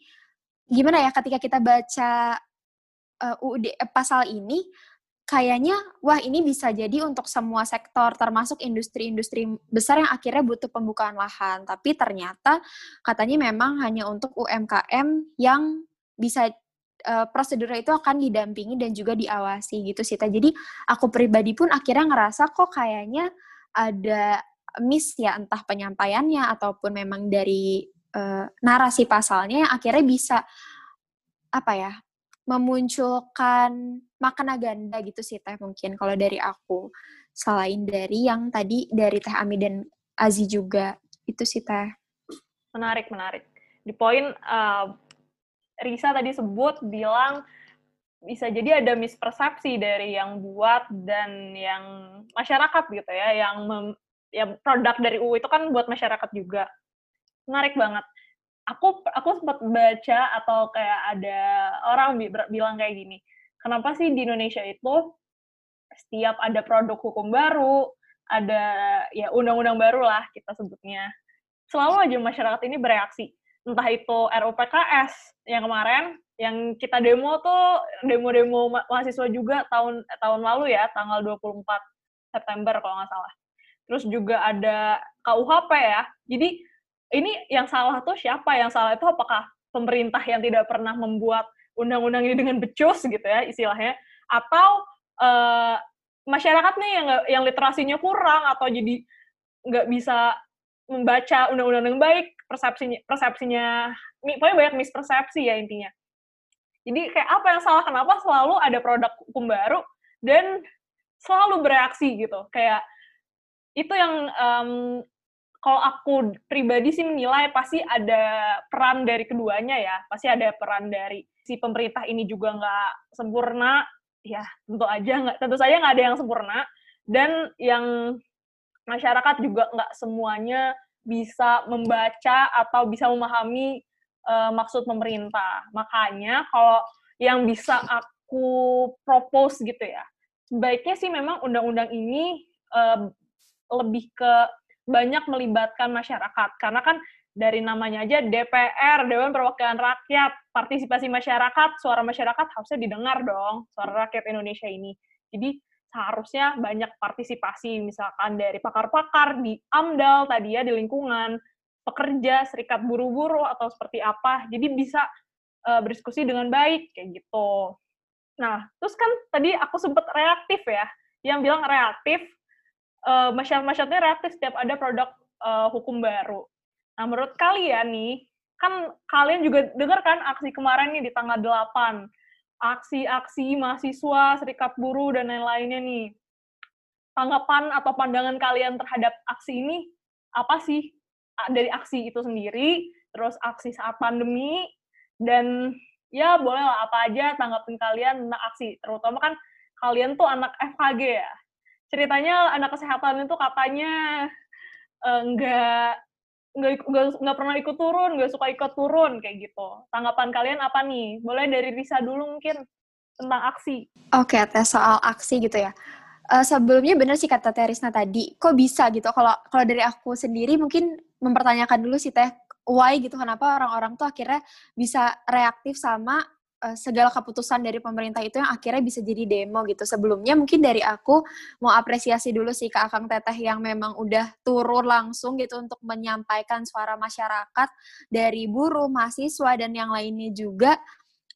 gimana ya ketika kita baca uh, UUD eh, pasal ini kayaknya wah ini bisa jadi untuk semua sektor termasuk industri-industri besar yang akhirnya butuh pembukaan lahan. Tapi ternyata katanya memang hanya untuk UMKM yang bisa uh, prosedur itu akan didampingi dan juga diawasi gitu sih jadi aku pribadi pun akhirnya ngerasa kok kayaknya ada miss ya entah penyampaiannya ataupun memang dari uh, narasi pasalnya yang akhirnya bisa apa ya memunculkan makna ganda gitu sih teh mungkin kalau dari aku. Selain dari yang tadi dari teh Ami dan Azi juga. Itu sih teh. Menarik menarik. Di poin uh, Risa tadi sebut bilang bisa jadi ada mispersepsi dari yang buat dan yang masyarakat gitu ya yang mem, ya produk dari UU itu kan buat masyarakat juga. Menarik banget aku aku sempat baca atau kayak ada orang bilang kayak gini kenapa sih di Indonesia itu setiap ada produk hukum baru ada ya undang-undang baru lah kita sebutnya. Selalu aja masyarakat ini bereaksi. Entah itu RUPKS yang kemarin yang kita demo tuh demo-demo mahasiswa juga tahun tahun lalu ya tanggal 24 September kalau nggak salah. Terus juga ada KUHP ya. Jadi ini yang salah tuh siapa? Yang salah itu apakah pemerintah yang tidak pernah membuat undang-undang ini dengan becus gitu ya istilahnya, atau uh, masyarakat nih yang yang literasinya kurang atau jadi nggak bisa membaca undang-undang dengan baik, persepsinya persepsinya pokoknya banyak mispersepsi ya intinya. Jadi kayak apa yang salah? Kenapa selalu ada produk hukum baru dan selalu bereaksi gitu? Kayak itu yang um, kalau aku pribadi sih menilai pasti ada peran dari keduanya ya, pasti ada peran dari si pemerintah ini juga nggak sempurna, ya tentu aja nggak, tentu saja nggak ada yang sempurna, dan yang masyarakat juga nggak semuanya bisa membaca atau bisa memahami uh, maksud pemerintah. Makanya kalau yang bisa aku propose gitu ya, sebaiknya sih memang undang-undang ini uh, lebih ke banyak melibatkan masyarakat. Karena kan dari namanya aja DPR Dewan Perwakilan Rakyat partisipasi masyarakat suara masyarakat harusnya didengar dong suara rakyat Indonesia ini. Jadi seharusnya banyak partisipasi misalkan dari pakar-pakar di AMDAL tadi ya di lingkungan pekerja serikat buru-buru atau seperti apa. Jadi bisa uh, berdiskusi dengan baik kayak gitu. Nah terus kan tadi aku sempat reaktif ya yang bilang reaktif uh, masyarakat-masyarakatnya reaktif setiap ada produk uh, hukum baru. Nah, menurut kalian nih, kan kalian juga dengar kan aksi kemarin nih di tanggal 8, aksi-aksi mahasiswa, serikat buruh, dan lain-lainnya nih. Tanggapan atau pandangan kalian terhadap aksi ini apa sih? Dari aksi itu sendiri, terus aksi saat pandemi, dan ya bolehlah apa aja tanggapin kalian tentang aksi. Terutama kan kalian tuh anak FKG ya ceritanya anak kesehatan itu katanya uh, nggak nggak nggak pernah ikut turun, nggak suka ikut turun kayak gitu. Tanggapan kalian apa nih? Boleh dari Risa dulu mungkin tentang aksi. Oke, okay, tes soal aksi gitu ya. Uh, sebelumnya benar sih kata Terisna tadi, kok bisa gitu? Kalau kalau dari aku sendiri mungkin mempertanyakan dulu sih Teh, why gitu kenapa orang-orang tuh akhirnya bisa reaktif sama uh, segala keputusan dari pemerintah itu yang akhirnya bisa jadi demo gitu. Sebelumnya mungkin dari aku mau apresiasi dulu sih ke Akang Teteh yang memang udah turun langsung gitu untuk menyampaikan suara masyarakat dari buruh, mahasiswa dan yang lainnya juga.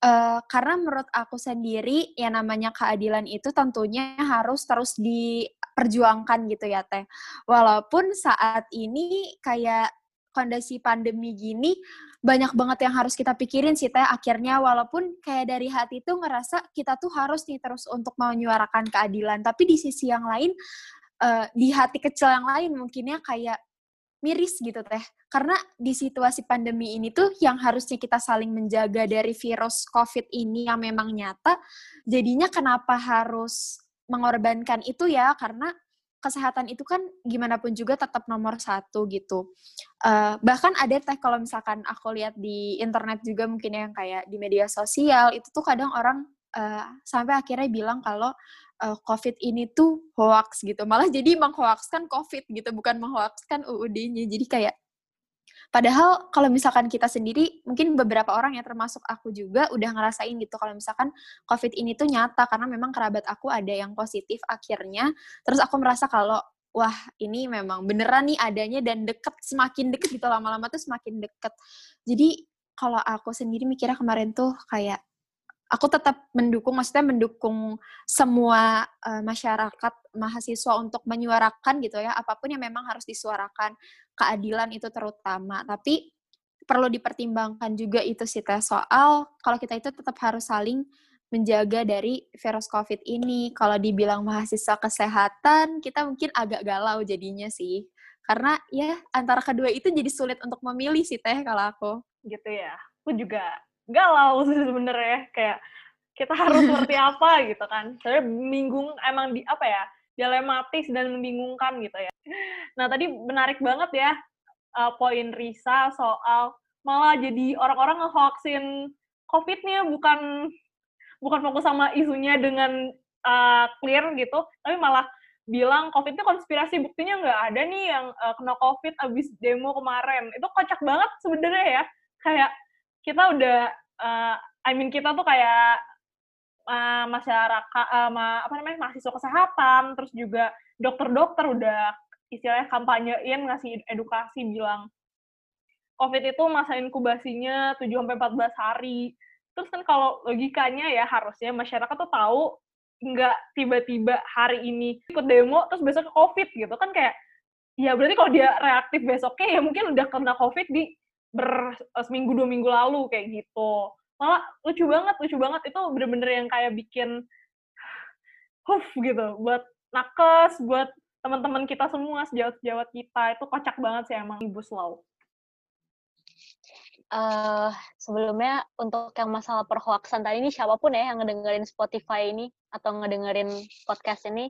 Uh, karena menurut aku sendiri ya namanya keadilan itu tentunya harus terus diperjuangkan gitu ya teh. Walaupun saat ini kayak kondisi pandemi gini banyak banget yang harus kita pikirin sih teh. Akhirnya walaupun kayak dari hati tuh ngerasa kita tuh harus nih terus untuk menyuarakan keadilan. Tapi di sisi yang lain uh, di hati kecil yang lain mungkinnya kayak miris gitu teh. Karena di situasi pandemi ini tuh yang harusnya kita saling menjaga dari virus covid ini yang memang nyata jadinya kenapa harus mengorbankan itu ya? Karena kesehatan itu kan gimana pun juga tetap nomor satu gitu. Uh, bahkan ada teh kalau misalkan aku lihat di internet juga mungkin yang kayak di media sosial itu tuh kadang orang uh, sampai akhirnya bilang kalau uh, COVID ini tuh hoax gitu. Malah jadi menghoaxkan COVID gitu, bukan menghoaxkan UUD-nya. Jadi kayak Padahal kalau misalkan kita sendiri, mungkin beberapa orang ya termasuk aku juga udah ngerasain gitu kalau misalkan COVID ini tuh nyata karena memang kerabat aku ada yang positif akhirnya. Terus aku merasa kalau wah ini memang beneran nih adanya dan deket semakin deket gitu lama-lama tuh semakin deket. Jadi kalau aku sendiri mikirnya kemarin tuh kayak aku tetap mendukung, maksudnya mendukung semua uh, masyarakat mahasiswa untuk menyuarakan gitu ya, apa pun yang memang harus disuarakan, keadilan itu terutama. Tapi perlu dipertimbangkan juga itu sih teh soal kalau kita itu tetap harus saling menjaga dari virus COVID ini. Kalau dibilang mahasiswa kesehatan, kita mungkin agak galau jadinya sih. Karena ya antara kedua itu jadi sulit untuk memilih sih teh kalau aku. Gitu ya. Aku juga galau sebenarnya. Kayak kita harus seperti apa gitu kan. Saya bingung emang di apa ya dilematis dan membingungkan gitu ya. Nah tadi menarik banget ya uh, poin Risa soal malah jadi orang-orang ngehoaxin COVID-nya bukan bukan fokus sama isunya dengan uh, clear gitu tapi malah bilang COVID itu konspirasi buktinya nggak ada nih yang uh, kena COVID abis demo kemarin. Itu kocak banget sebenarnya ya. Kayak kita udah uh, I mean kita tuh kayak uh, masyarakat uh, ma, apa namanya mahasiswa kesehatan terus juga dokter-dokter udah istilahnya kampanyein ngasih edukasi bilang COVID itu masa inkubasinya 7 sampai 14 hari. Terus kan kalau logikanya ya harusnya masyarakat tuh tahu nggak tiba-tiba hari ini ikut demo terus besok COVID gitu kan kayak ya berarti kalau dia reaktif besoknya ya mungkin udah kena COVID di ber eh, seminggu dua minggu lalu kayak gitu. Malah lucu banget lucu banget. Itu bener-bener yang kayak bikin huf gitu. Buat nakes buat teman-teman kita semua sejawat-sejawat kita. Itu kocak banget sih emang ibu slow. Uh, sebelumnya untuk yang masalah perhoaxan tadi ini siapa pun ya yang ngedengerin Spotify ini atau ngedengerin podcast ini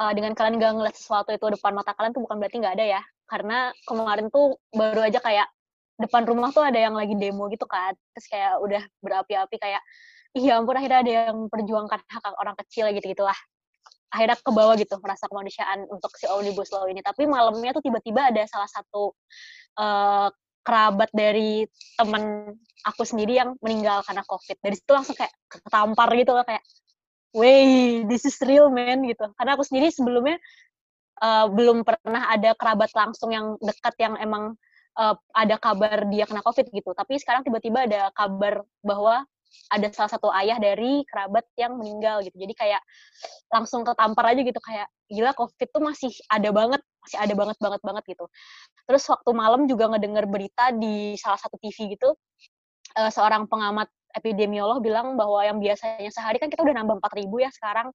uh, dengan kalian gak ngeliat sesuatu itu depan mata kalian tuh bukan berarti nggak ada ya. Karena kemarin tuh baru aja kayak depan rumah tuh ada yang lagi demo gitu kan. Terus kayak udah berapi-api kayak iya ampun akhirnya ada yang perjuangkan hak orang kecil gitu gitulah akhirnya ke bawah gitu merasa kemanusiaan untuk si omnibus law ini. Tapi malamnya tuh tiba-tiba ada salah satu uh, kerabat dari temen aku sendiri yang meninggal karena covid. Dari situ langsung kayak ketampar gitu loh kayak wey this is real man gitu. Karena aku sendiri sebelumnya uh, belum pernah ada kerabat langsung yang dekat yang emang uh, ada kabar dia kena COVID gitu. Tapi sekarang tiba-tiba ada kabar bahwa ada salah satu ayah dari kerabat yang meninggal gitu. Jadi kayak langsung ketampar aja gitu kayak gila COVID tuh masih ada banget, masih ada banget banget banget gitu. Terus waktu malam juga ngedenger berita di salah satu TV gitu, uh, seorang pengamat epidemiolog bilang bahwa yang biasanya sehari kan kita udah nambah 4000 ya sekarang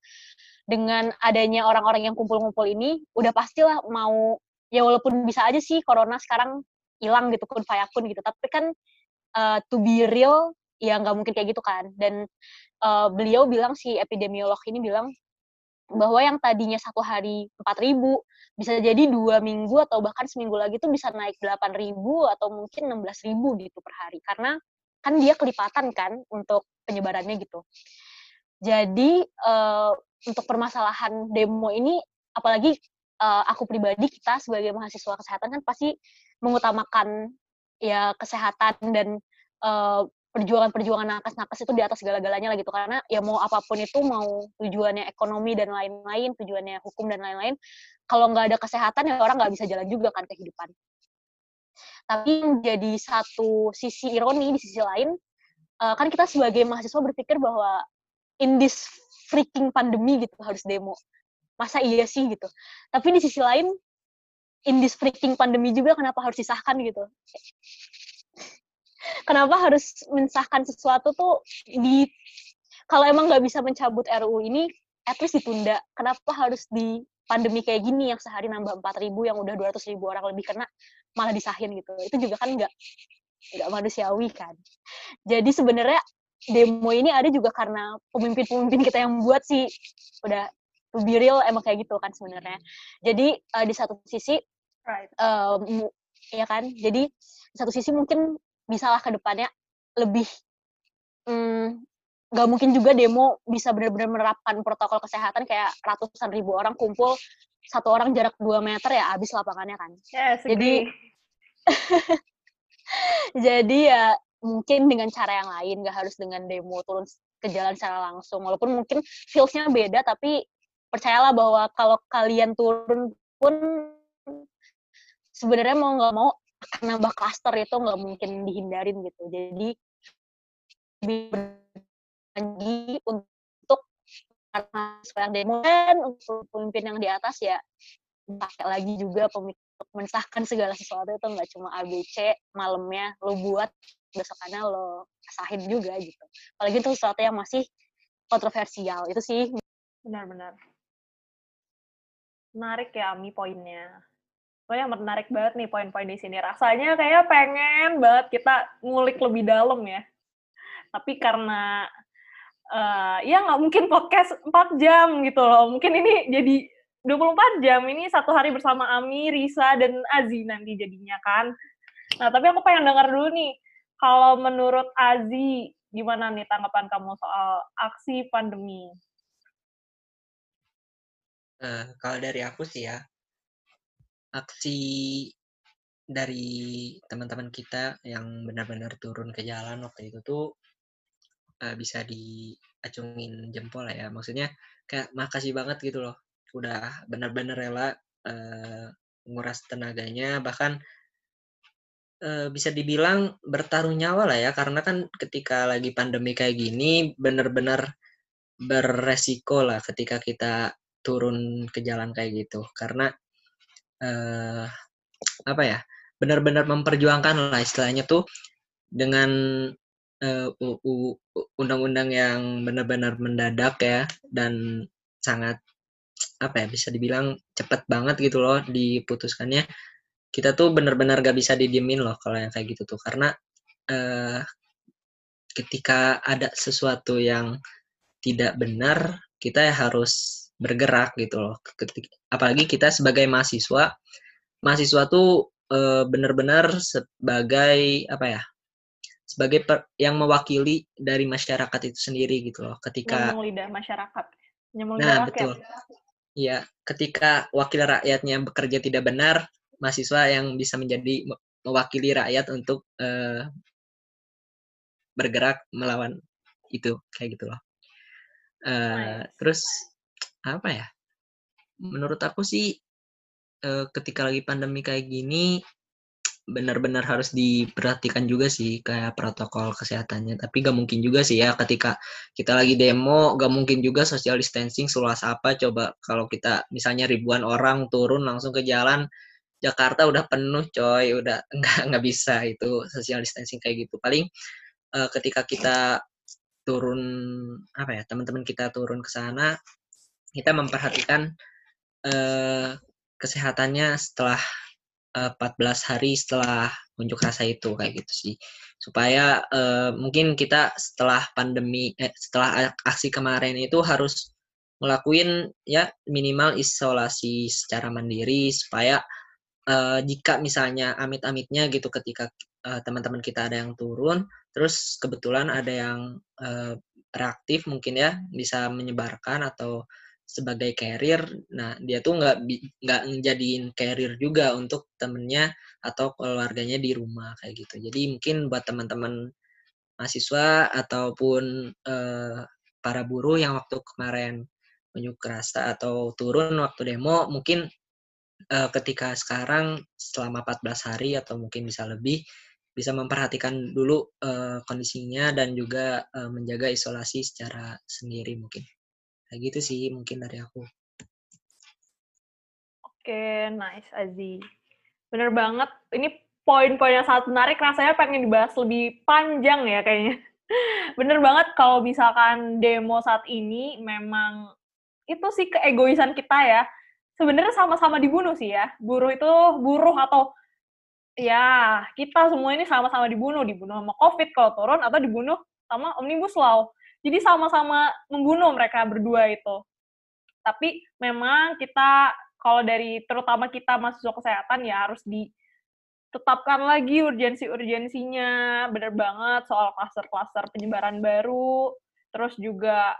dengan adanya orang-orang yang kumpul-kumpul ini udah pastilah mau ya walaupun bisa aja sih corona sekarang hilang gitu kun fayakun gitu. Tapi kan uh, to be real ya nggak mungkin kayak gitu kan. Dan uh, beliau bilang si epidemiolog ini bilang bahwa yang tadinya satu hari empat ribu bisa jadi dua minggu atau bahkan seminggu lagi tuh bisa naik delapan ribu atau mungkin enam belas ribu gitu per hari. Karena kan dia kelipatan kan untuk penyebarannya gitu. Jadi uh, untuk permasalahan demo ini apalagi uh, aku pribadi kita sebagai mahasiswa kesehatan kan pasti mengutamakan ya kesehatan dan uh, perjuangan-perjuangan nakes-nakes itu di atas segala-galanya lah gitu. Karena ya mau apa pun itu mau tujuannya ekonomi dan lain-lain tujuannya hukum dan lain-lain kalau nggak ada kesehatan ya orang nggak bisa jalan juga kan kehidupan. Tapi jadi satu sisi ironi di sisi lain uh, kan kita sebagai mahasiswa berpikir bahwa in this freaking pandemi gitu harus demo masa iya sih gitu. Tapi di sisi lain in this freaking pandemi juga kenapa harus disahkan gitu? Kenapa harus mensahkan sesuatu tuh di kalau emang nggak bisa mencabut RUU ini at least ditunda. Kenapa harus di pandemi kayak gini yang sehari nambah 4 ribu yang udah 200 ribu orang lebih kena malah disahin gitu? Itu juga kan nggak nggak manusiawi kan? Jadi sebenarnya demo ini ada juga karena pemimpin-pemimpin kita yang buat sih. Udah to be real emang kayak gitu kan sebenarnya. Jadi uh, di satu sisi Right. um, ya kan? Jadi di satu sisi mungkin bisalah ke depannya lebih mm, nggak mungkin juga demo bisa benar-benar menerapkan protokol kesehatan kayak ratusan ribu orang kumpul satu orang jarak 2 meter ya habis lapangannya kan. Yes, Jadi- jadi ya mungkin dengan cara yang lain nggak harus dengan demo turun ke jalan secara langsung. Walaupun mungkin feelsnya beda tapi percayalah bahwa kalau kalian turun pun sebenarnya mau nggak mau akan nambah klaster itu nggak mungkin dihindarin gitu. Jadi lagi untuk karena demo dan untuk pemimpin yang di atas ya pakai lagi juga untuk mensahkan segala sesuatu itu nggak cuma ABC malamnya lo buat besokannya lo sahin juga gitu. Apalagi itu sesuatu yang masih kontroversial itu sih. Benar-benar. Menarik ya, Ami, poinnya. Pokoknya menarik banget nih poin-poin di sini. Rasanya kayak pengen banget kita ngulik lebih dalam ya. Tapi karena eh, ya nggak mungkin podcast 4 jam gitu loh. Mungkin ini jadi 24 jam. Ini satu hari bersama Ami, Risa, dan Azi nanti jadinya kan. Nah, tapi aku pengen dengar dulu nih. Kalau menurut Azi, gimana nih tanggapan kamu soal aksi pandemi? Eh, kalau dari aku sih ya, aksi dari teman-teman kita yang benar-benar turun ke jalan waktu itu tuh eh, bisa diacungin jempol ya. Maksudnya kayak makasih banget gitu loh. Udah benar-benar rela eh, nguras tenaganya, bahkan bisa dibilang bertaruh nyawa lah ya. Karena kan ketika lagi pandemi kayak gini, benar-benar beresiko lah ketika kita turun ke jalan kayak gitu. Karena eh apa ya benar-benar memperjuangkan lah istilahnya tuh dengan eh, undang-undang yang benar-benar mendadak ya dan sangat apa ya bisa dibilang cepet banget gitu loh diputuskannya. Kita tuh benar-benar gak bisa didiemin loh kalau yang kayak gitu tuh. Karena eh ketika ada sesuatu yang tidak benar kita ya harus bergerak gitu loh. Apalagi kita sebagai mahasiswa, mahasiswa tuh eh, benar-benar sebagai apa ya? Sebagai per- yang mewakili dari masyarakat itu sendiri gitu loh. Ketika lidah masyarakat. Lidah Nah, rakyat. betul. ya, ketika wakil rakyatnya bekerja tidak benar, mahasiswa yang bisa menjadi me- mewakili rakyat untuk eh, bergerak melawan itu kayak gitu loh. Eh, Nice. terus apa ya? Menurut aku sih eh, ketika lagi pandemi kayak gini benar-benar harus diperhatikan juga sih kayak protokol kesehatannya. Tapi gak mungkin juga sih ya ketika kita lagi demo, gak mungkin juga social distancing seluas apa. Coba kalau kita misalnya ribuan orang turun langsung ke jalan, Jakarta udah penuh coy, udah nggak nggak bisa itu social distancing kayak gitu. Paling eh, ketika kita turun apa ya teman-teman kita turun ke sana, kita memperhatikan eh, kesehatannya setelah eh, 14 hari setelah unjuk rasa itu kayak gitu sih. Supaya eh, mungkin kita setelah pandemi eh, setelah aksi kemarin itu harus ngelakuin ya minimal isolasi secara mandiri supaya eh, jika misalnya amit-amitnya gitu ketika teman-teman kita ada yang turun terus kebetulan ada yang eh, reaktif mungkin ya bisa menyebarkan atau sebagai carrier nah dia tuh nggak nggak njadiin carrier juga untuk temennya atau keluarganya di rumah kayak gitu. Jadi mungkin buat teman-teman mahasiswa ataupun eh, para buruh yang waktu kemarin unjuk rasa atau turun waktu demo mungkin eh, ketika sekarang selama 14 hari atau mungkin bisa lebih bisa memperhatikan dulu eh, kondisinya dan juga eh, menjaga isolasi secara sendiri mungkin kayak gitu sih mungkin dari aku Oke, nice, Azi. Bener banget. Ini poin-poin yang sangat menarik, rasanya pengen dibahas lebih panjang ya kayaknya. Bener banget kalau misalkan demo saat ini memang itu sih keegoisan kita ya. Sebenarnya sama-sama dibunuh sih ya. Buruh itu buruh atau ya kita semua ini sama-sama dibunuh. Dibunuh sama COVID kalau turun atau dibunuh sama Omnibus Law. Jadi sama-sama membunuh mereka berdua itu. Tapi memang kita kalau dari terutama kita mahasiswa kesehatan ya harus ditetapkan lagi urgensi-urgensinya, bener banget soal kluster-kluster penyebaran baru, terus juga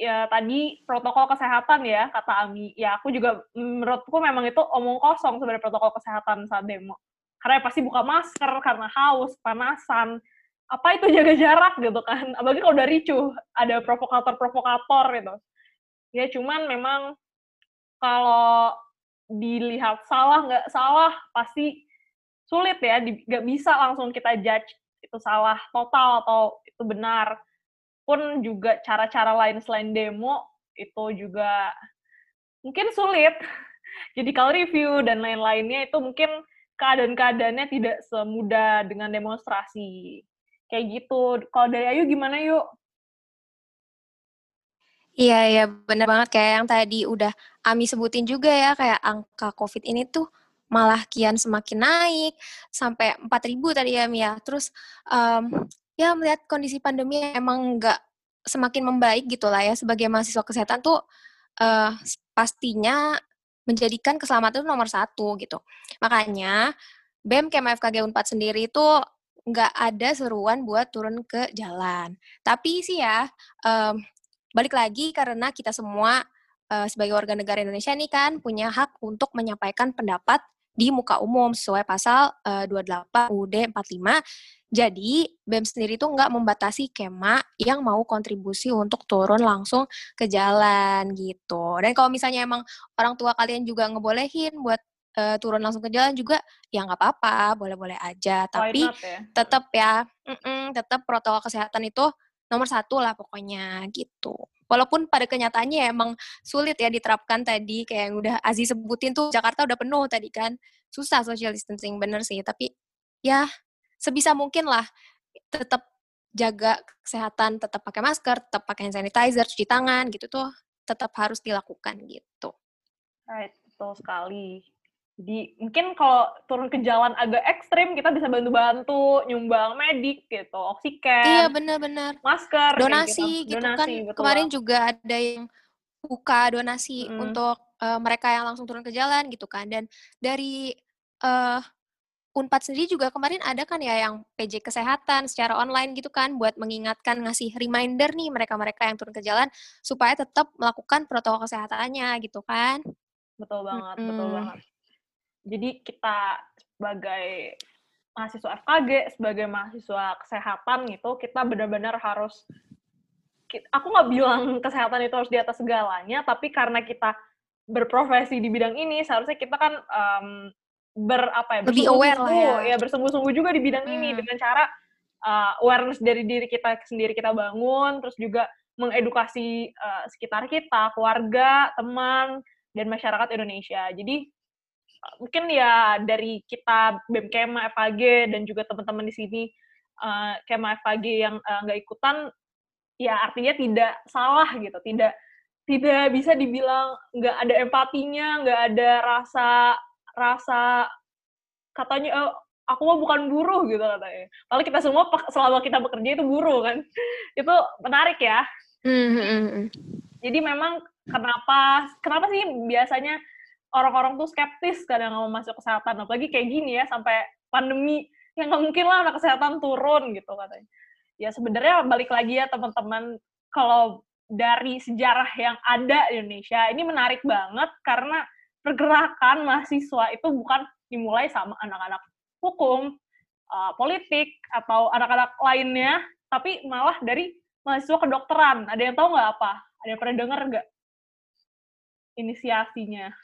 ya tadi protokol kesehatan ya kata Ami, ya aku juga menurutku memang itu omong kosong sebenarnya protokol kesehatan saat demo, karena ya pasti buka masker karena haus, panasan, apa itu jaga jarak gitu kan, apalagi kalau udah ricuh, ada provokator-provokator gitu. Ya cuman memang kalau dilihat salah nggak salah pasti sulit ya nggak bisa langsung kita judge itu salah total atau itu benar. Pun juga cara-cara lain selain demo itu juga mungkin sulit. Jadi kalau review dan lain-lainnya itu mungkin keadaan-keadaannya tidak semudah dengan demonstrasi kayak gitu kalau dari Ayu gimana yuk Iya, iya bener banget kayak yang tadi udah Ami sebutin juga ya, kayak angka COVID ini tuh malah kian semakin naik, sampai 4.000 tadi ya, Ami ya. Terus, um, ya melihat kondisi pandemi emang nggak semakin membaik gitu lah ya, sebagai mahasiswa kesehatan tuh, uh, pastinya menjadikan keselamatan itu nomor satu gitu. Makanya, BEM KMFKG UNPAD sendiri itu nggak ada seruan buat turun ke jalan. Tapi sih ya, um, balik lagi karena kita semua uh, sebagai warga negara Indonesia nih kan punya hak untuk menyampaikan pendapat di muka umum sesuai pasal uh, 28 UUD 45. Jadi, BEM sendiri tuh nggak membatasi kema yang mau kontribusi untuk turun langsung ke jalan gitu. Dan kalau misalnya emang orang tua kalian juga ngebolehin buat uh, turun langsung ke jalan juga, ya nggak apa-apa, boleh-boleh aja. Tapi ya? tetap ya, tetap protokol kesehatan itu nomor satu lah pokoknya gitu. Walaupun pada kenyataannya emang sulit ya diterapkan tadi kayak yang udah Aziz sebutin tuh Jakarta udah penuh tadi kan. Susah social distancing bener sih, tapi ya sebisa mungkin lah tetap jaga kesehatan, tetap pakai masker, tetap pakai hand sanitizer, cuci tangan gitu tuh tetap harus dilakukan gitu. Right, betul sekali. Jadi mungkin kalau turun ke jalan agak ekstrim kita bisa bantu-bantu nyumbang medik gitu, oksigen. Iya benar-benar. Masker. Donasi gitu, gitu kan. Betul. Kemarin juga ada yang buka donasi hmm. untuk uh, mereka yang langsung turun ke jalan gitu kan. Dan dari uh, Unpad sendiri juga kemarin ada kan ya yang PJ kesehatan secara online gitu kan buat mengingatkan ngasih reminder nih mereka-mereka yang turun ke jalan supaya tetap melakukan protokol kesehatannya gitu kan. Betul banget, hmm. betul banget. Jadi kita sebagai mahasiswa FKG, sebagai mahasiswa kesehatan gitu, kita benar-benar harus aku nggak bilang kesehatan itu harus di atas segalanya, tapi karena kita berprofesi di bidang ini, seharusnya kita kan um, ber apa ya lebih aware lah ya. ya bersungguh-sungguh juga di bidang hmm. ini dengan cara uh, awareness dari diri kita sendiri kita bangun, terus juga mengedukasi uh, sekitar kita, keluarga, teman, dan masyarakat Indonesia. Jadi mungkin ya dari kita BEM Kema FAG dan juga teman-teman di sini uh, Kema FAG yang eh, nggak uh, ikutan ya artinya tidak salah gitu tidak tidak bisa dibilang nggak ada empatinya nggak ada rasa rasa katanya oh, aku mah bukan buruh gitu katanya. Kalau kita semua selama kita bekerja itu buruh kan, itu menarik ya. Mm-hmm. Jadi memang kenapa kenapa sih biasanya orang-orang tuh skeptis kadang mau masuk kesehatan apalagi kayak gini ya sampai pandemi. Yang nggak mungkin lah anak kesehatan turun gitu katanya. Ya sebenarnya balik lagi ya teman-teman kalau dari sejarah yang ada di Indonesia ini menarik banget karena pergerakan mahasiswa itu bukan dimulai sama anak-anak hukum uh, politik atau anak-anak lainnya tapi malah dari mahasiswa kedokteran. Ada yang tahu nggak apa? Ada yang pernah dengar nggak? Inisiasinya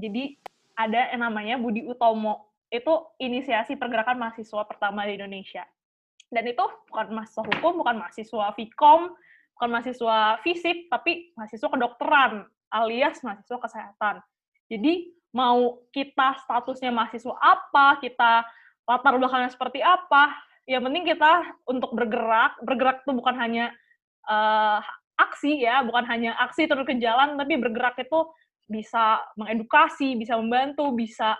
jadi ada yang namanya Budi Utomo. Itu inisiasi pergerakan mahasiswa pertama di Indonesia. Dan itu bukan mahasiswa hukum, bukan mahasiswa Vkom, bukan mahasiswa fisik, tapi mahasiswa kedokteran alias mahasiswa kesehatan. Jadi mau kita statusnya mahasiswa apa, kita latar belakangnya seperti apa, yang penting kita untuk bergerak, bergerak itu bukan hanya uh, aksi ya, bukan hanya aksi turun ke jalan, tapi bergerak itu bisa mengedukasi, bisa membantu, bisa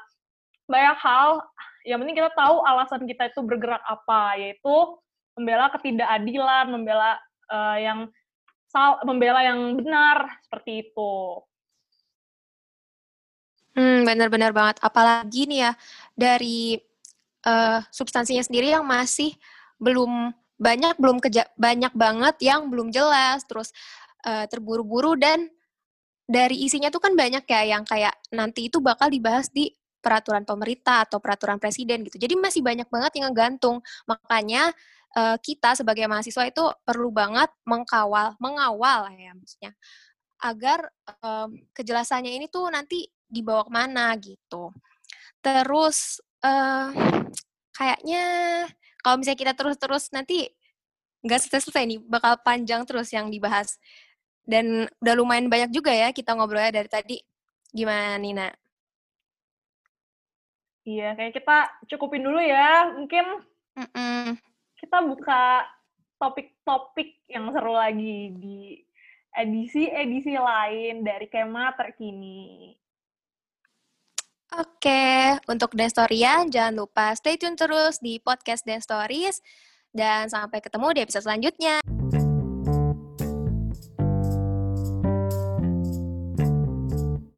banyak hal. Yang penting kita tahu alasan kita itu bergerak apa, yaitu membela ketidakadilan, membela uh, yang sal membela yang benar seperti itu. Hmm, benar-benar banget. Apalagi nih ya dari uh, substansinya sendiri yang masih belum banyak belum banyak banget yang belum jelas terus uh, terburu-buru dan dari isinya tuh kan banyak ya yang kayak nanti itu bakal dibahas di peraturan pemerintah atau peraturan presiden gitu. Jadi masih banyak banget yang ngegantung. Makanya uh, kita sebagai mahasiswa itu perlu banget mengkawal, mengawal ya maksudnya agar um, kejelasannya ini tuh nanti dibawa ke mana gitu. Terus uh, kayaknya kalau misalnya kita terus-terus nanti nggak selesai-selesai nih, bakal panjang terus yang dibahas. Dan udah lumayan banyak juga ya kita ngobrolnya dari tadi. Gimana Nina? Iya, kayak kita cukupin dulu ya. Mungkin mm -mm. kita buka topik-topik yang seru lagi di edisi-edisi lain dari Kema terkini. Oke, untuk Dance Storyan, jangan lupa stay tune terus di podcast Dance Stories. Dan sampai ketemu di episode selanjutnya.